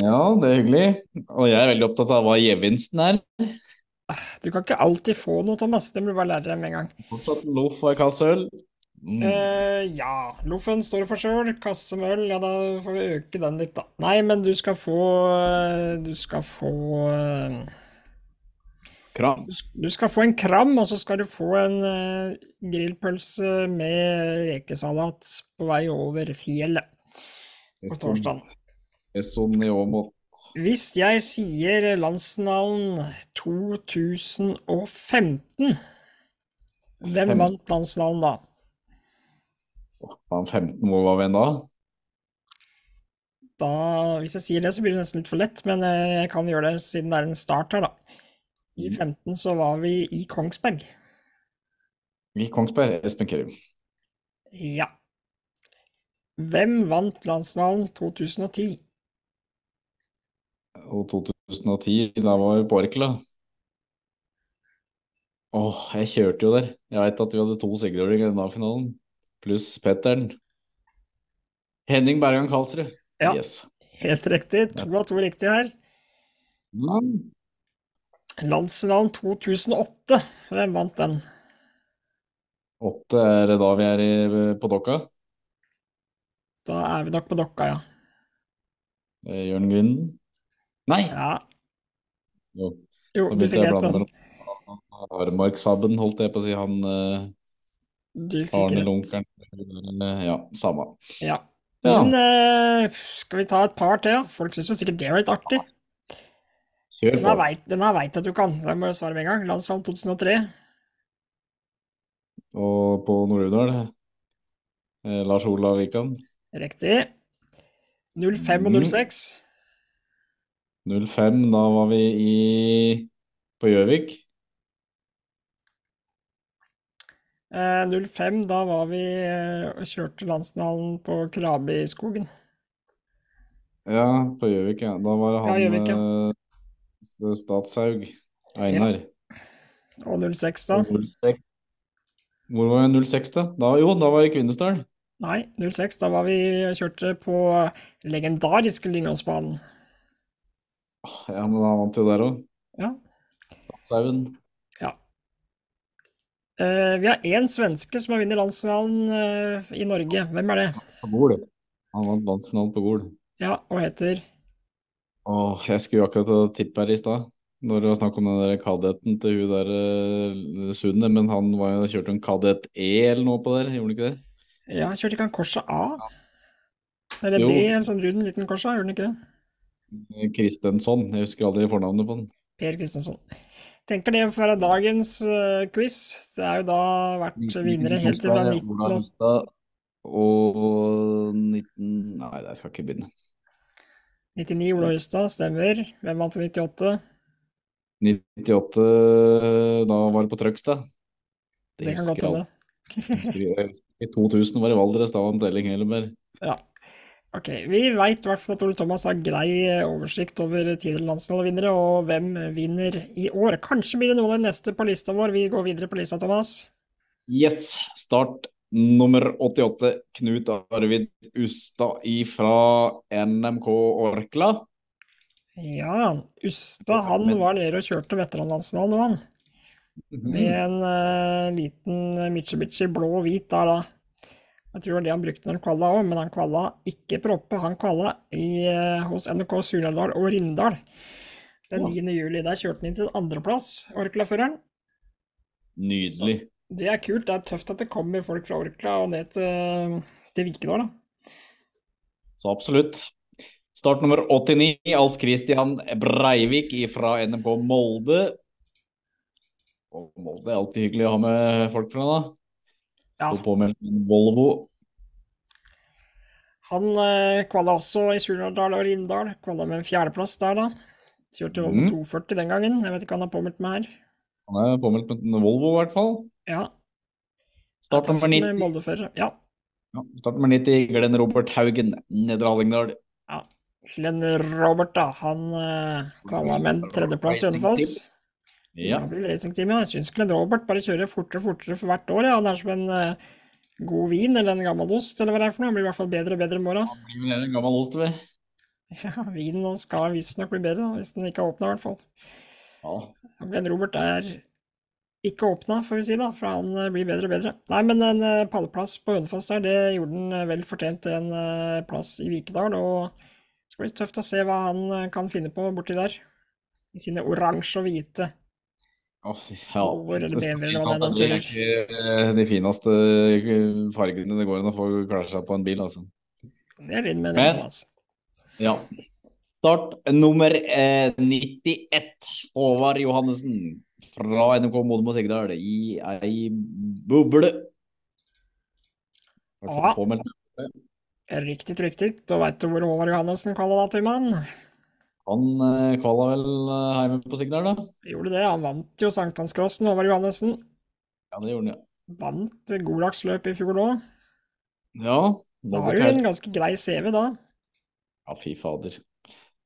Ja, det er hyggelig. Og jeg er veldig opptatt av hva gevinsten er. Du kan ikke alltid få noe, Thomas. Det du bare lære deg med en gang. Fortsatt loff og en kasse øl. Mm. Eh, ja, loffen står for sjøl. Kasse med øl, ja da får vi øke den litt, da. Nei, men du skal få eh, Du skal få eh, Kram. Du skal få en kram, og så skal du få en uh, grillpølse med rekesalat på vei over fjellet på torsdag. Hvis jeg sier landsfinalen 2015, hvem vant landsfinalen da? Han 15, hvor var vi da? Da, Hvis jeg sier det, så blir det nesten litt for lett, men eh, jeg kan gjøre det siden det er en start her, da. I 15 så var vi i Kongsberg. I Kongsberg, Espen Kerim. Ja. Hvem vant landsfinalen 2010? Og 2010, da var vi på Orkla. Åh, jeg kjørte jo der. Jeg veit at vi hadde to sigere i denne finalen, pluss Petteren. Henning Bergan Karlsrud. Ja. Yes. Helt riktig. To av to riktige her. Ja. Landsfinalen 2008. Hvem vant den? Åtte er det da vi er i, på Dokka. Da er vi nok på Dokka, ja. Jørn Grinden. Nei! Ja. Jo. Jo, du fikk jeg å rett på blande den. mellom Armark Sabben, holdt jeg på å si. Han eh, Arne. Lunkeren eh, Ja, samme. Ja. Ja. Men eh, skal vi ta et par til, ja? Folk syns sikkert det var litt artig. Kjør Den på. den her veit jeg at du kan. Da må du svare med en gang. Landsland 2003. Og på Nord-Udal? eh, Lars Olav Vikan? Riktig. 05 og Mhm. 06. 05, da var vi i på Gjøvik. Eh, 05, da var vi eh, og kjørte landsfinalen på Krabiskogen. Ja, på Gjøvik, ja. Da var det Ja, han ja. eh, Statshaug. Einar. Og 06, da? Og 06. Hvor var jeg 06, da? da? Jo, da var jeg i Kvinesdal. Nei, 06, da var vi kjørte på legendariske Lyngåsbanen. Ja, men han vant jo der òg. Ja. Statshaugen. Eh, vi har én svenske som har vunnet landsfinalen uh, i Norge. Hvem er det? På Gol. Han vant landsfinalen på Gol. Ja, og heter Åh, jeg skulle jo akkurat tippe her i stad. Når det var snakk om den der kadetten til hun der uh, Sunne, men han var jo, kjørte en kadett E eller noe på der, gjorde han ikke det? Ja, kjørte ikke han korset A? Eller Jo. D, en sånn rund liten Korsa, gjorde han ikke det? Kristensson, jeg husker aldri fornavnet på den. Per Kristensson. Tenker det får være dagens uh, quiz. Det er jo da vært vinnere helt til fra 19... Og 19 Nei, jeg skal ikke begynne. 99 Ola Hustad, stemmer. Hvem vant i 98? 98, da var det på Trøgstad. Det kan godt hende. I 2000 var det Valdres, da var det Telling Helleberg. Ja. Ok, vi veit i hvert fall at Ole Thomas har grei oversikt over tidligere landslagsvinnere, og hvem vinner i år. Kanskje blir det noen av de neste på lista vår. Vi går videre på lista, Thomas. Yes, start nummer 88, Knut Arvid Ustad ifra NMK Orkla. Ja, Ustad han var nede og kjørte veteranlandsfinalen nå, han. med en uh, liten Mitsubishi blå og hvit der, da. Jeg tror det var det han brukte når han kvalla òg, men han kvalla ikke Proppe, han kvalla i, eh, hos NRK Surnadal og Rindal den 9. juli. Der kjørte han inn til andreplass, Orkla-føreren. Nydelig. Det er kult. Det er tøft at det kommer folk fra Orkla og ned til, til Vikedal, da. Så absolutt. Start nummer 89, Alf Christian Breivik fra NMK Molde. Og Molde er alltid hyggelig å ha med folk fra, da. Ja. Volvo. Han eh, kvala også i Surnadal og Rindal. Kvala med en fjerdeplass der, da. Kjørte Volvo mm. 240 den gangen. Jeg vet ikke hva han har påmeldt med her. Han er påmeldt med en Volvo, i hvert fall. Ja, Start nummer med 90, Molde-fører. Ja. ja, start nummer 90 Glenn Robert Haugen, Nedre Hallingdal. ja. Glenn Robert, da. Han eh, kvala med en tredjeplass i Hønefoss. Ja. Det blir racingteam, ja. Jeg syns Glenn Robert bare kjører fortere og fortere for hvert år. Ja. Han er som en uh, god vin eller en gammel ost, eller hva det er for noe. Han blir i hvert fall bedre og bedre med åra. Han blir vel en gammel ost, ved. [LAUGHS] Ja, vinen nå skal visstnok bli bedre, da, hvis den ikke er åpna, i hvert fall. Ja. Glenn Robert er ikke åpna, får vi si, da, for han eh, blir bedre og bedre. Nei, men en eh, pallplass på Hønefoss der, det gjorde han vel fortjent til en plass i Vikedal. Og det skal bli tøft å se hva han kan finne på borti der. I sine oransje og hvite. Å, fy, ja. Eller Det BMW eller det er ikke eh, de fineste eh, fargene det går an å få klare seg på en bil, altså. Det er din mening, Men- altså. Ja. Start nummer eh, 91. Håvard Johannessen fra NMK Modum og Sigdal i ei boble. Ja. Påmeldt. Riktig, riktig. Da veit du hvor Håvard Johannessen kaller da, Tøymann. Han eh, kvala vel eh, hjemme på Signal, da? Gjorde det. Han vant jo sankthanscrossen, over Johannessen. Ja, det gjorde han, ja. Vant Godaksløp i fjor òg. Ja, Da har du cap. en ganske grei CV, da. Ja, fy fader.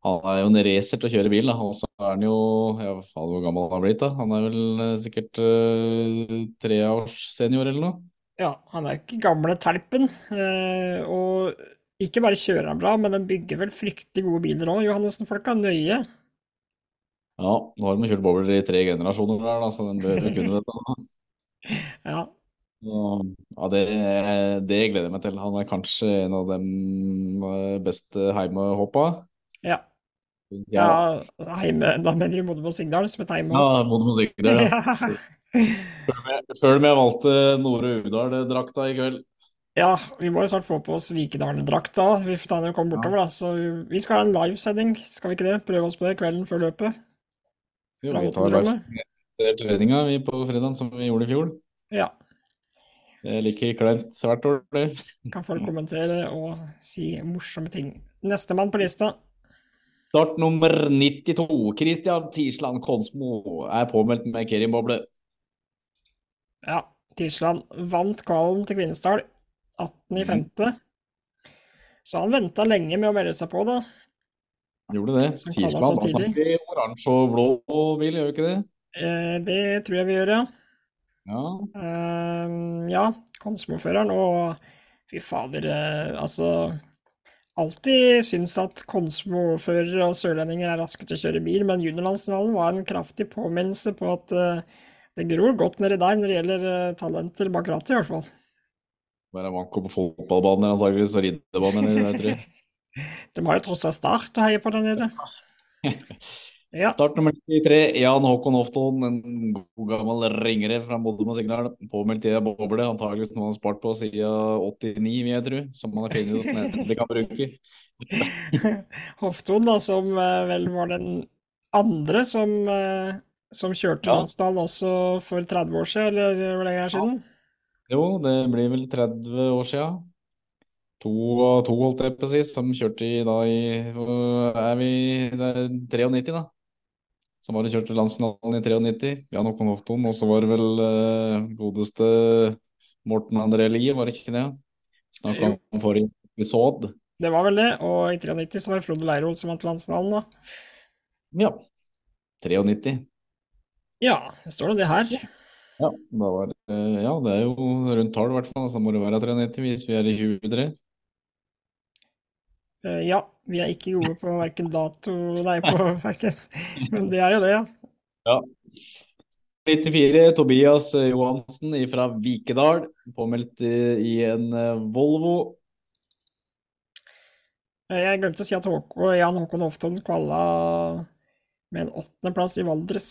Han er jo en racer til å kjøre bil, da. Og så er han jo ja, faen hvor gammel han har blitt, da. Han er vel eh, sikkert uh, senior eller noe. Ja, han er ikke gamle telpen. Uh, og ikke bare kjører han bra, men den bygger vel fryktelig gode biler òg, Johannessen-folka. Nøye. Ja, nå har de kjørt bobler i tre generasjoner der, da, så de bør kunne dette. da. [LAUGHS] Ja, ja, det, det gleder jeg meg til. Han er kanskje en av de beste heimehoppa. ja. Ja, ja heime, da mener du Modum og Sigdal som et heime? ja Modum og Sigdal. Ja. [LAUGHS] Følg med, jeg valgte Nore Uvdal-drakta i kveld. Ja, vi må jo snart få på oss Vikedalen-drakt da. Vi får ta den når vi kommer bortover, da. Så vi skal ha en livesending, skal vi ikke det? Prøve oss på det kvelden før løpet. Jo, vi tar livesendinga på fredag som vi gjorde i fjor. Ja. Det er like kleint hvert år, det. Kan folk kommentere og si morsomme ting. Nestemann på lista. Start nummer 92. Christian Tisland Konsmo er påmeldt med Kerim-boble. Ja, Tisland vant kvalen til Kvinesdal 18.5. Så han venta lenge med å melde seg på, da. Gjorde det. Så Tisland ikke oransje og blå bil, gjør ikke det? Eh, det tror jeg vi gjør, ja. Ja. Eh, ja, Konsmo-føreren og fy fader, eh, altså Alltid syns at Konsmo-førere og sørlendinger er raske til å kjøre bil, men juniorlandsfinalen var en kraftig påminnelse på at eh, det gror godt nedi der når det gjelder eh, talenter bak rattet, i hvert fall. Bare manko på fotballbanen antakeligvis, og riddebaner nede der, tror jeg. [LAUGHS] De har jo tross alt Start å heie på der nede. [LAUGHS] Ja, Start nummer 93, Jan Håkon Hofton, en god gammel ringere fra Modum og Signal. Påmeldt i ei boble, antakeligvis noe han har spart på siden 89, vil jeg tro. Som han har funnet ut at han kan bruke. [LAUGHS] Hofton, da, som eh, vel var den andre som, eh, som kjørte Ja. Landsdal også for 30 år siden, eller hvor lenge er siden? siden? Jo, det blir vel 30 år siden. To og to, holdt jeg på å si, som kjørte i da i Er vi det er 93, da? Som var og kjørte landsfinalen i 93. Jan Håkon Hofton. Og så var det vel eh, godeste Morten André Lie, var det ikke det? Snakka om forrige episode. Det var vel det, og i 93 så var det Frode Leirol som vant landsfinalen, da. Ja. 93. Ja, det står nå det her. Ja, da var, det- ja, det er jo rundt tolv i hvert fall. Så må det være 93 hvis vi er i 23. Eh, Ja, vi er ikke gode på verken dato Nei, på [LAUGHS] verken Men det er jo det, ja. Ja. 94, Tobias Johansen fra Vikedal. Påmeldt i, i en eh, Volvo. Jeg glemte å si at Håkon, Jan Håkon Hofton kvala med en åttendeplass i Valdres.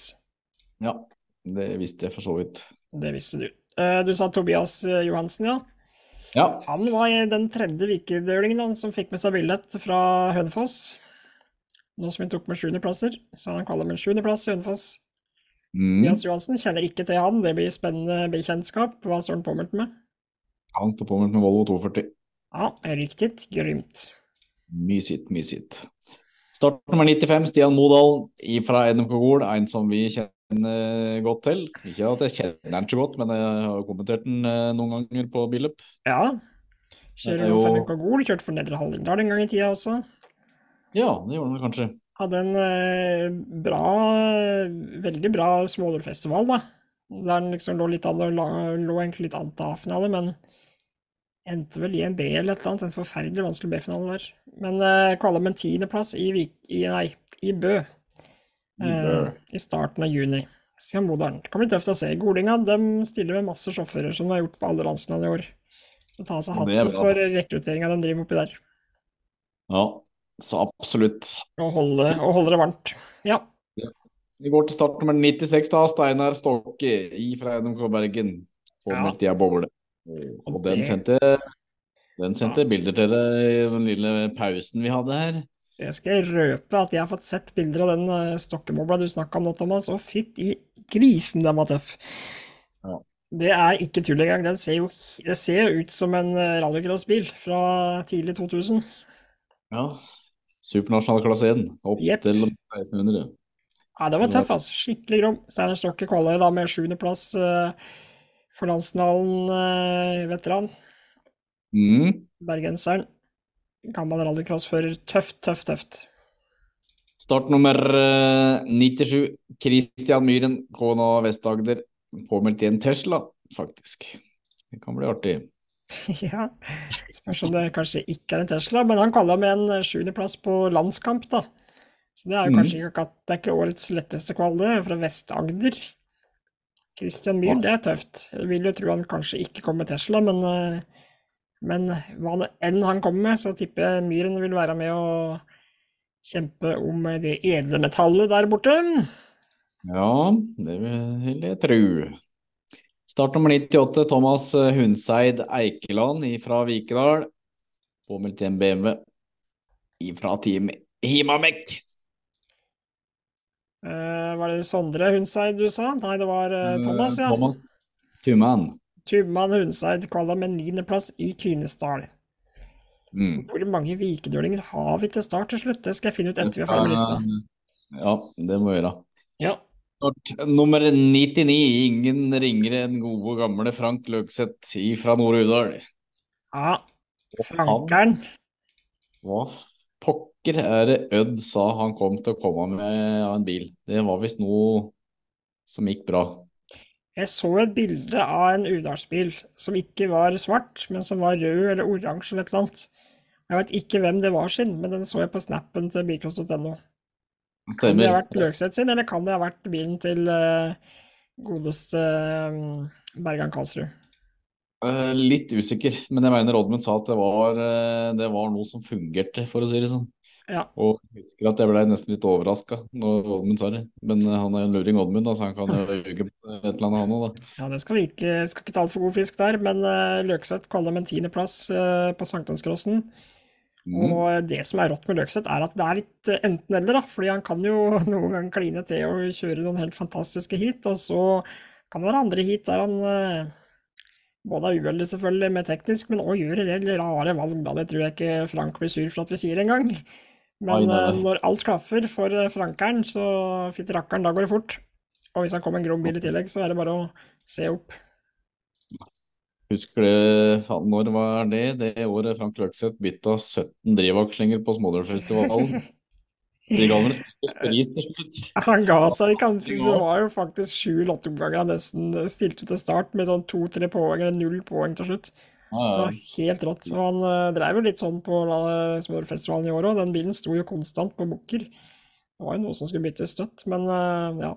Ja, det visste jeg for så vidt. Det visste du. Eh, Du sa Tobias eh, Johansen, ja. Ja, Han var den tredje vikerdølingen som fikk med seg billett fra Hønefoss. Nå som han tok med sjuendeplasser, så han kaller med sjuendeplass i Hønefoss. mm. Tobias Johansen kjenner ikke til han, det blir spennende bekjentskap. Hva står han påmeldt med? han står påmeldt med Volvo 240. Ja, riktig. Grymt. Mysigt, mysigt. Start nummer 95, Stian Modalen fra NMK Gol, en som vi kjenner godt til. Ikke at jeg kjenner den så godt, men jeg har kommentert den eh, noen ganger på Billup. Ja. Kjører er jo jo- for NK Gol, kjørte for Nedre Hallingdal en gang i tida også. Ja, det gjorde han kanskje. Hadde en eh, bra, veldig bra smådorfestival, da. Der den liksom lå litt an, lå egentlig litt an til A-finale, men endte vel i en B eller et eller annet. En forferdelig vanskelig B-finale der. Men eh, kvala med en tiendeplass i, Vik, i, nei, i Bø. Eh, I starten av juni. Stian Modalen. Det kan bli tøft å se. Golinga de stiller med masse sjåfører, som de har gjort på alle landsdelene i år. Så ta seg Ja, hatten for rekrutteringa de driver oppi der. Ja, så absolutt. Og holde, og holde det varmt. Ja. Vi går til start nummer 96, da. Steinar Stokke fra NMK Bergen. Påmeldt i ei boble. Og den sendte, den sendte bilder til deg i den lille pausen vi hadde her. Det skal jeg røpe at jeg har fått sett bilder av den stokkemobla stokkebobla du snakka om nå, Thomas, og fytti grisen, den var tøff. Ja. Det er ikke tull engang. Den ser jo det ser ut som en eh, rallycrossbil fra tidlig 2000. Ja. Supernasjonal klasse 1. Opp yep. til 1600. Ja, det var tøff, altså. Skikkelig grom. Steinar Stokke Kvaløy da med sjuendeplass uh, for landsfinalen, uh, veteran. Mm. Bergenseren. Gammel rallycrossfører. Tøft, tøft, tøft. Start nummer eh, 97. Christian Myhren, KNA Vest-Agder. Påmeldt i en Tesla, faktisk. Det kan bli artig. [LAUGHS] Ja, spørs om det kanskje ikke er en Tesla, men han kalla med en sjuendeplass på landskamp, da. Så det er jo Mhm. kanskje ikke Det er ikke årets letteste kvall, det, fra Vest-Agder. Christian Myhren, det er tøft. Jeg vil jo tro han kanskje ikke kommer med Tesla, men, eh, men hva det enn han kommer med, så tipper jeg Myhren vil være med å kjempe om det edle metallet der borte. Ja, det vil jeg tro. Start nummer 98, Thomas Hundseid Eikeland fra Vikedal. Påmeldt i en BMW fra Team Himamek. Uh, var det Sondre Hundseid du sa? Nei, det var uh, Thomas, ja. Thomas Tuman. Tuman Hundseid kvala med niendeplass i Kvinesdal. Mm. Hvor mange vikedølinger har vi til start til slutt? Det skal jeg finne ut etter vi er ferdig med lista. Ja, det må vi gjøre. Ja. Nummer 99, ingen ringere enn gode gamle Frank Løkseth fra Nord-Udal. ja. Frankeren. Hva pokker er det Ødd sa han kom til å komme med av en bil? Det var visst noe som gikk bra. Jeg så et bilde av en Udalsbil som ikke var svart, men som var rød eller oransje eller et eller annet. Jeg vet ikke hvem det var sin, men den så jeg på snappen til bilcross.no. Kan det ha vært Løkseth sin, eller kan det ha vært bilen til uh, godeste uh, Bergan Karlsrud? Uh, litt usikker, men jeg mener Oddmund sa at det var, det var noe som fungerte, for å si det sånn. Ja. Og jeg husker at jeg ble nesten litt overraska når Oddmund sa det. Men eh, han er en luring Oddmund, da, så han kan jo [LAUGHS] ljuge på et eller annet han òg, da. Ja, det skal vi ikke, skal ikke ta altfor god fisk der, men uh, Løkseth kaller dem en tiendeplass uh, på sankthanscrossen. Mm. Og det som er rått med Løkseth, er at det er litt eh, enten-eller, da. Fordi han kan jo [LAUGHS] noen ganger kline til og kjøre noen helt fantastiske heat, og så kan det være andre heat der han eh, både er uheldig selvfølgelig med teknisk, men òg gjør en del rare valg, da. Det tror jeg ikke Frank blir sur for at vi sier engang. Men Oi, nei, nei. eh, når alt klaffer for eh, Frankeren, så fytti rakkeren, da går det fort. Og hvis han kommer en grom bil i tillegg, så er det bare å se opp. Husker du faen, når var det? Det året Frank Løkseth bytta 17 drivakslinger på Smådølfestivalen. [LAUGHS] De ga pris til slutt. Han ga seg ikke, han. Det var jo faktisk sju lottoomganger han nesten stilte til start med sånn to-tre poeng, eller null poeng til slutt. Ja, Det var helt rått. Og han uh, drev jo litt sånn på uh, Smørfestivalen i år òg. Den bilen sto jo konstant på bukker. Det var jo noe som skulle byttes støtt, men uh, ja.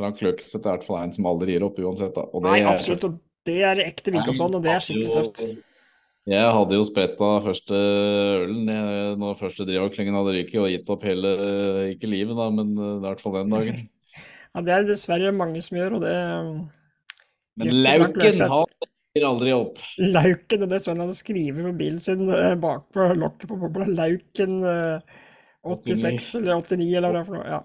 Frank Løkseth er i hvert fall en som aldri gir opp uansett. Da. Og det Nei, absolutt. Og det er ekte Vikåsson, og det er skikkelig tøft. Jeg hadde jo spretta første ølen jeg- når første drivavklingen hadde ryket, og gitt opp hele Ikke livet, da, men er i hvert fall den dagen. [LAUGHS] Ja, det er dessverre mange som gjør, og det Men Lauken, Løkseth. Gir aldri opp. Lauken, det er sånn han skriver på bilen sin bakpå bak på lokket på bobla. Lauken eh, 86 eller 89 eller hva det er for noe. Ja.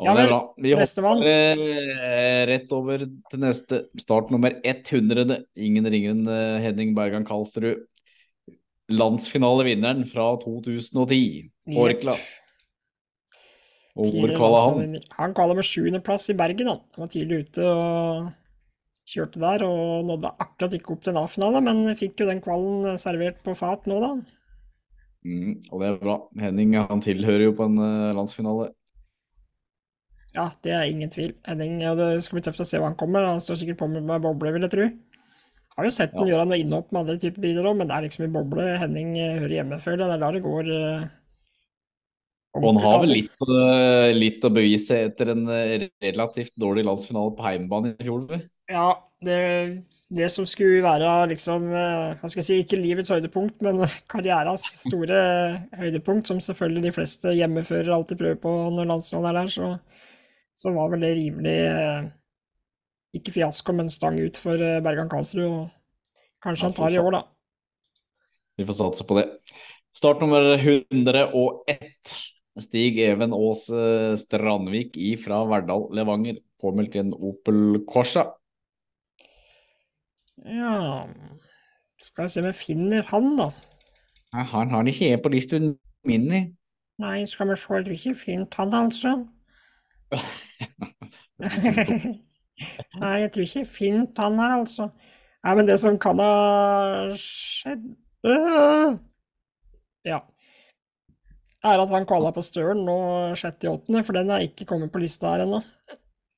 Ja, det er bra. Vi nestemann. hopper eh, rett over til neste. Start nummer 100. Ingen ringer enn eh, Henning Bergan Karlsrud. Landsfinalevinneren fra 2010. Orkla. Og hvor kvala han? Han kvala med sjuendeplass i Bergen, han. Han var tidlig ute og kjørte der, og nådde akkurat ikke opp til en A-finale, men fikk jo den kvalen servert på fat nå, da. Mm, og det er bra. Henning han tilhører jo på en eh, landsfinale. Ja, det er ingen tvil. Henning, ja, det skal bli tøft å se hva han kommer med. Han står sikkert på med, med boble, vil jeg tro. Har jo sett den han gjøre noe innhopp med andre typer biler òg, men det er liksom i boble Henning eh, hører hjemme, føler jeg. Det er der det går eh, Og han har vel litt, eh, litt å bevise etter en eh, relativt dårlig landsfinale på heimebane i fjor. Ja, det, det som skulle være liksom eh, Hva skal jeg si, ikke livets høydepunkt, men [LAUGHS] karrieras store høydepunkt, som selvfølgelig de fleste hjemmeførere alltid prøver på når landslaget er der, så, så var vel det rimelig eh, Ikke fiasko, men stang ut for eh, Bergan Karlsrud. Og kanskje han tar i år, da. Vi får satse på det. Start nummer 101. Stig Even Aas Strandvik fra Verdal Levanger. Påmeldt i en Opel Corsa. Ja Skal vi se om jeg finner han, da. Nei, han har ikke jeg på listen min. i. Nei, skal vi se, jeg tror ikke fint, han, altså. [LAUGHS] Nei, jeg tror ikke fint han her, altså. Nei, men det som kan ha skjedd øh, Ja. Er at han kvala på Støren nå 6.8., for den er ikke kommet på lista her ennå.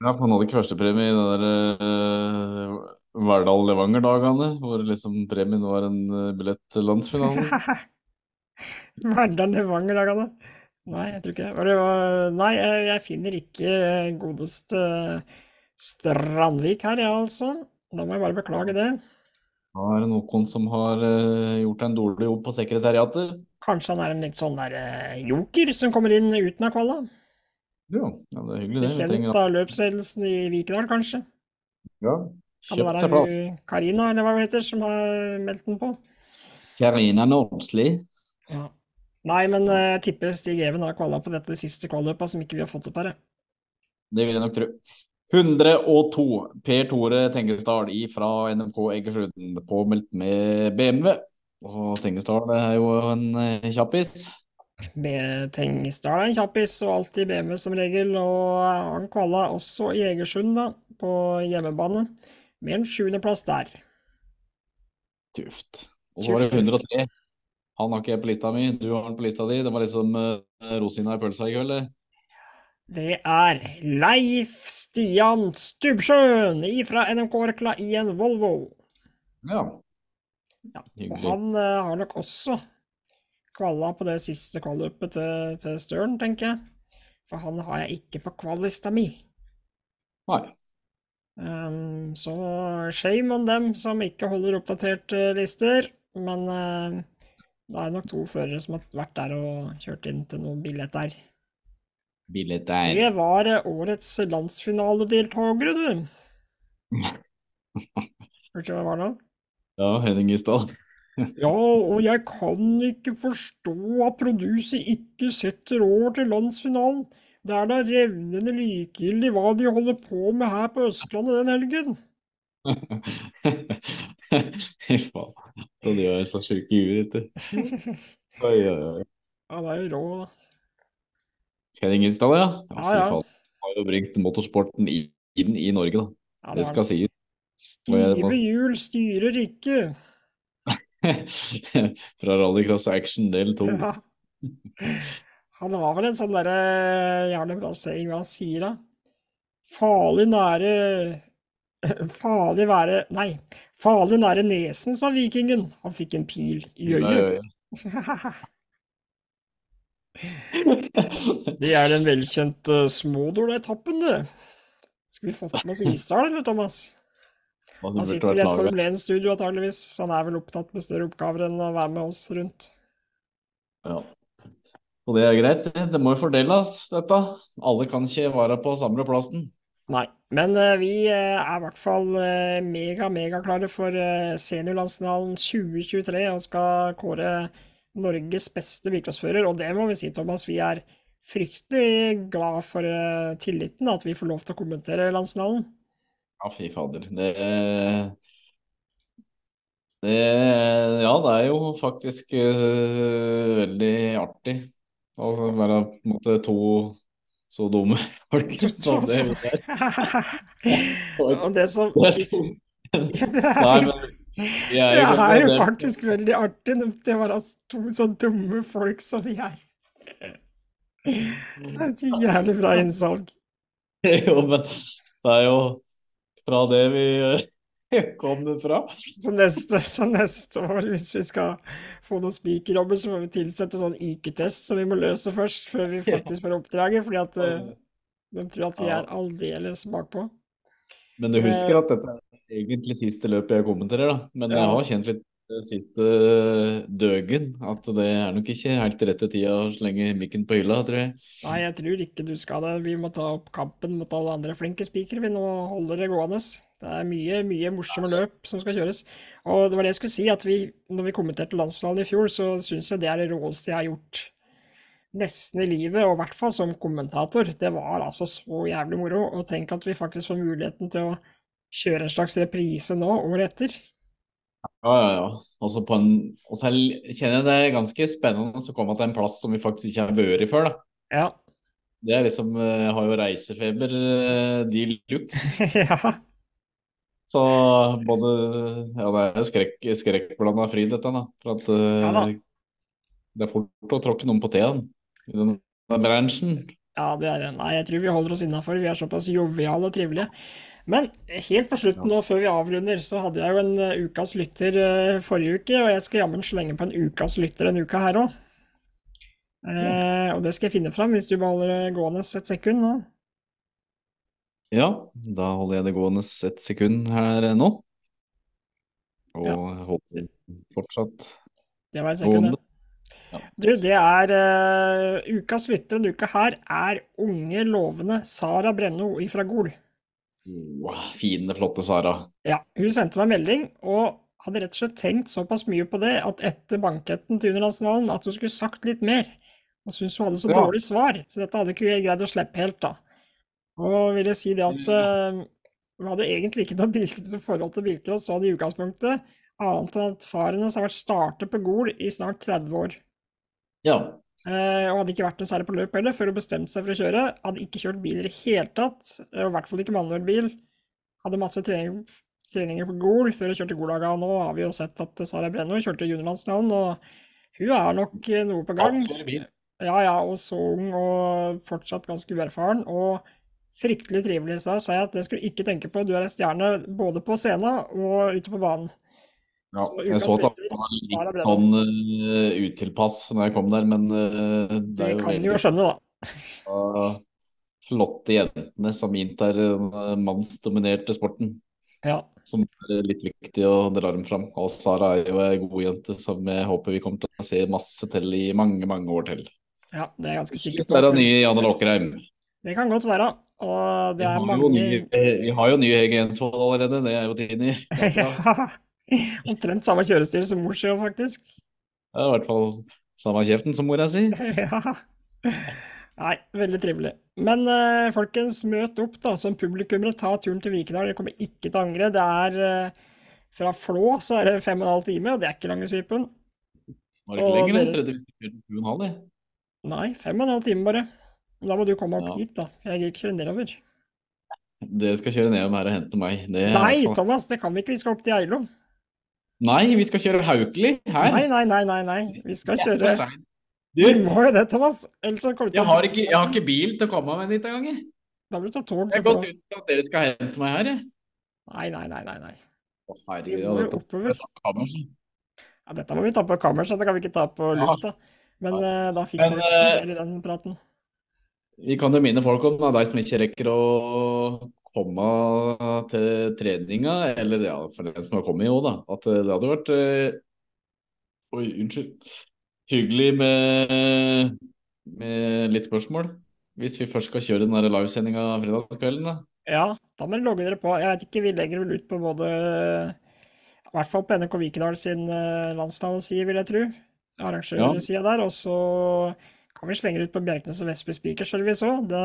Ja, for han hadde ikke førstepremie i den der uh, Verdal-Levanger-dagene, hvor liksom premien var en eh, billett til landsfinalen. [LAUGHS] Verdal Levanger-dagene. Nei, jeg tror ikke det. Nei, jeg, jeg finner ikke godeste Strandvik her, ja, altså. Da må jeg bare beklage det. Da er det noen som har eh, gjort en dårlig jobb på sekretariatet. Kanskje han er en litt sånn der eh, joker som kommer inn uten av kvala. Ja, ja, det er hyggelig det. Bekjent av løpsledelsen i Vikedal, kanskje. ja. Kan det være hun Karina, eller hva hun heter, som har meldt den på? Karina Nordsli. Ja. Nei, men jeg jeg tipper Stig Even har kvala på dette siste kvalløpet som ikke vi har fått opp her. jeg. Det vil jeg nok tro. 102. Per Tore Tengesdal fra NMK Egersund, påmeldt med BMW. Og Tengesdal er jo en eh, kjappis. Tengesdal er en kjappis, og alltid BMW som regel. Og han kvala også i Egersund, da, på hjemmebane, med en sjuendeplass der. Tøft. Og så var det Tøft, tøft. 103. Han har ikke jeg på lista mi, du har den på lista di. Det var liksom uh, rosina i pølsa i kveld. det. Er Leif Stian Stubbsjøen fra NMK Orkla i en Volvo. Ja. Ja, og han uh, har nok også kvalla på det siste kvalløpet til, til Støren, tenker jeg. For han har jeg ikke på kvallista mi. Nei. Um, så shame on dem som ikke holder oppdaterte lister. Men uh, det er nok to førere som har vært der og kjørt inn til noen billett der. Billett der. Det var eh, årets landsfinaledeltakere, du. [LAUGHS] Hørte du hva det var nå? Ja, Henning Isdal. [LAUGHS] Ja, og jeg kan ikke forstå at produset ikke setter over til landsfinalen. Det er da revnende likegyldig hva de holder på med her på Østlandet den helgen. [LAUGHS] Fy faen. Og de er så sjuke i huet ditt. [LAUGHS] Oi, oi, oi. Ja, det er jo rå, da. Isdal, ja. Ja, Ja, fy faen. Har jo bringt motorsporten i- inn i Norge, da. Ja, Det det skal sies. Stive hjul styrer ikke. [LAUGHS] Fra Rallycross Action del to. Ja. Han har vel en sånn derre jævlig bra saying hva han sier da. Farlig nære [LAUGHS] Farlig være Nei. Farlig nære nesen, sa vikingen. Han fikk en pil i øyet. [LAUGHS] Det er den velkjente Smådåla-etappen, du. Skal vi fått med oss Isdal, eller, Thomas? Han sitter i et. Formel 1-studio antageligvis, så han er vel opptatt med større oppgaver enn å være med oss rundt. Ja. Og det er greit, det. Må jo fordeles, dette. Alle kan ikke være på samme plassen. Nei, men eh, vi eh, er i hvert fall eh, mega, megaklare for uh, seniorlandsfinalen 2023 og skal kåre Norges beste bilcrossfører. Og det må vi si, Thomas, vi er fryktelig glad for tilliten, at vi får lov til å kommentere landsfinalen. Ja, fy fader. Det, det Ja, det er jo faktisk uh, veldig artig å være på en måte to så dumme folk som det. [LAUGHS] Og det som Ja, det er [LAUGHS] er det er jo faktisk veldig artig det var altså to så dumme folk som vi er. Det er et jævlig bra innsalg. [LAUGHS] Jo, men det er jo fra det vi [LAUGHS] eh, kommer fra. Så neste, så neste år, hvis vi skal få noen spikerjobber, så må vi tilsette sånn IQ-test som vi må løse først, før vi faktisk får oppdraget, fordi at eh, de tror at vi er aldeles bakpå. Men du husker at dette er egentlig siste løpet jeg kommenterer, da. Men jeg har kjent litt siste døgen at det er nok ikke helt rette tida å slenge mikken på hylla, tror jeg. Nei, jeg tror ikke du skal det. Vi må ta opp kampen mot alle andre flinke spikere, vi nå holder det gående. Det er mye, mye morsomme løp som skal kjøres. Og det var det jeg skulle si, at vi, når vi kommenterte landsfinalen i fjor, så syns jeg det er det råeste jeg har gjort nesten i livet, og i hvert fall som kommentator. Det var altså så jævlig moro. Og tenk at vi faktisk får muligheten til å kjøre en slags reprise nå, året etter. Ja, ja, ja. Altså på en, og så er- kjenner jeg det er ganske spennende å komme til en plass som vi faktisk ikke har vært i før, da. Ja. Det er liksom eh, Jeg har jo reisefeber eh, de luxe. [LAUGHS] ja. Så både Ja, det er skrekk, skrekkblanda fryd, dette, da. For at eh, Ja da. det er fort å tråkke noen på teen i den bransjen. Ja, det er det. Nei, jeg tror vi holder oss innafor. Vi er såpass joviale og trivelige. Men helt på slutten nå, før vi avrunder, så hadde jeg jo en eh, ukas lytter eh, forrige uke, og jeg skal jammen slenge på en ukas lytter en uke her òg. Eh, og det skal jeg finne fram, hvis du beholder det gående et sekund nå. Ja, da holder jeg det gående et sekund her nå. Og Ja. holder fortsatt Det var et sekund, det. Du, det er uh, ukas lytter denne uke her er unge, lovende Sara Brenno ifra Gol. Wow, fine, flotte Sara. Ja, hun sendte meg melding og hadde rett og slett tenkt såpass mye på det at etter banketten til Underlandsfinalen at hun skulle sagt litt mer. Og syntes hun hadde så Ja. dårlig svar, så dette hadde ikke jeg greid å slippe helt, da. Og jeg si det at uh, vi hadde egentlig ikke noe bil- forhold til bilcross sånn i utgangspunktet, annet enn at faren hennes har vært starter på Gol i snart 30 år. Ja. Uh, og hadde ikke vært noe særlig på løp heller, før hun bestemte seg for å kjøre. Hadde ikke kjørt bil i det hele tatt, og i hvert fall ikke manuell bil. Hadde masse trening, treninger på Gol før hun kjørte Golaga, og nå har vi jo sett at Sara Brenno kjørte juniorlandsnavn, og hun er nok eh, noe på gang. Ja, ja, og så ung og fortsatt ganske uerfaren, og fryktelig trivelig. i stad, sa jeg at det skulle du ikke tenke på, du er en stjerne både på scenen og ute på banen. Ja, Så jeg så at han var litt sånn uh, utilpass når jeg kom der, men uh, det Det er jo kan du jo skjønne, da. bra, flotte jentene som inntar den eh, mannsdominerte sporten. Ja. Som er litt viktig å dra dem fram. Og Sara er jo ei god jente som jeg håper vi kommer til å se masse til i mange, mange år til. ja, det er ganske sikker Så er det på. nye Janne Låkerheim. Det kan godt være. Og det Vi er mange nye, vi har jo ny Hegensvold allerede, det er jo Tini. Ja, Ja. Omtrent samme kjørestil som mor gjør, faktisk. Er i hvert fall samme kjeften som mora si. Ja. Nei, veldig trivelig. Men eh, folkens, møt opp da, som publikummere. Ta turen til Vikedal. Dere kommer ikke til å angre. Det er eh, fra Flå så er det fem og en halv time, og det er ikke lange svipen. Var det ikke lenger? Og halv, jeg. Nei, fem og en halv time bare. Da må du komme opp Ja. hit, da. Jeg gikk ikke nedover. Dere skal kjøre nedom her og hente meg. Det er Nei, hvert Thomas, det kan vi ikke. Vi skal opp til Geilo. Nei, vi skal kjøre Haukeli her. Nei, nei, nei, nei, nei. Vi skal er kjøre Du, må jo det, Thomas. Ellers så kommer til jeg har, ikke, jeg har ikke bil til å komme meg dit engang. Da må du ta tog Jeg har gått ut til at dere skal hente meg her, jeg. Nei, nei, nei, nei. nei. Å, Vi må jo oppover. er. Ja, dette må vi ta på kammerset, det kan vi ikke ta på lufta. Men eh, da fikk vi eh, den praten. Vi kan jo minne folk om, da, de som ikke rekker å komme til treninga, eller ja, for den som har kommet òg, da, at det hadde vært eh, Oi, unnskyld. Hyggelig med, med litt spørsmål. Hvis vi først skal kjøre den livesendinga fredagskvelden, da. Ja, da må dere logge dere på. Jeg vet ikke, vi legger vel ut på både I hvert fall på NRK Vikedal sin uh, vil jeg tro. Arrangørsida der. Og så kan vi slenge ut på Bjerknes og Vestby Speaker Service òg. Det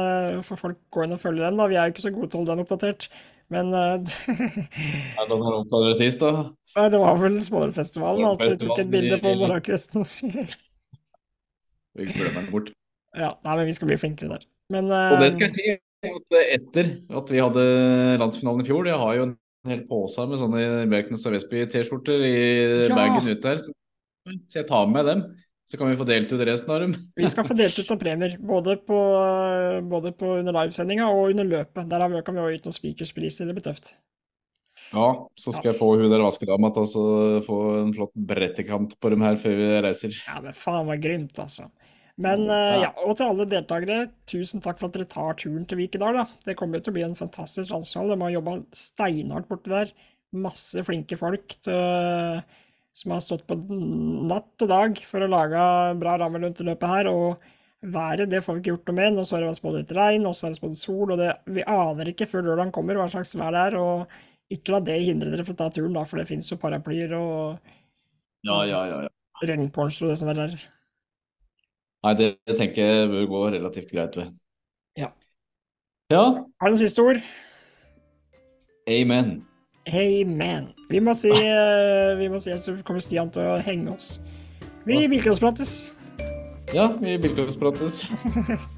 får folk gå inn og følge den, da. Vi er jo ikke så gode til å holde den oppdatert. Men uh, det noe opptatt dere sist, da? Nei, det var vel Smålerfestivalen at vi tok et bilde på morgenkvisten. Vi glemmer den bort. [LAUGHS] ja, nei, men vi skal bli flinkere der. Men Og det skal jeg si, at etter at vi hadde landsfinalen i fjor, jeg har jo en hel pose med sånne Bjerknes og Vestby-T-skjorter i Ja. bagen ut der. Så jeg tar med dem, så kan vi få delt ut resten av dem. vi skal få delt ut noen premier, både på, både på under livesendinga og under løpet. Der har vi, kan vi også gitt noen speakerspriser. Det blir tøft. Ja, så skal jeg få hun der vaskedama til å få en flott brettekant på dem her før vi reiser. Ja, men faen var grymt, altså. Men ja. ja, og til alle deltakere, tusen takk for at dere tar turen til Vikedal. da. Det kommer jo til å bli en fantastisk landslag. De har jobba steinhardt borti der. Masse flinke folk til, som har stått på natt og dag for å lage bra rammer rundt løpet her. Og været, det får vi ikke gjort noe med. Nå så er det spådd litt regn, og så er det spådd sol, og det, vi aner ikke før lørdagen kommer hva slags vær det er. Og ikke la det hindre dere fra å ta turen, da, for det finnes jo paraplyer og Ja, ja, ja. ja. regnporns og det som er der. Nei, det, jeg tenker jeg bør gå relativt greit ved. Ja. Ja, Har du noen siste ord? amen. Hey man. Vi må si, eh, vi må si at så kommer Stian til å henge oss. Vi bilkrossprates. Ja, vi bilkrossprates. oss [LAUGHS] prates.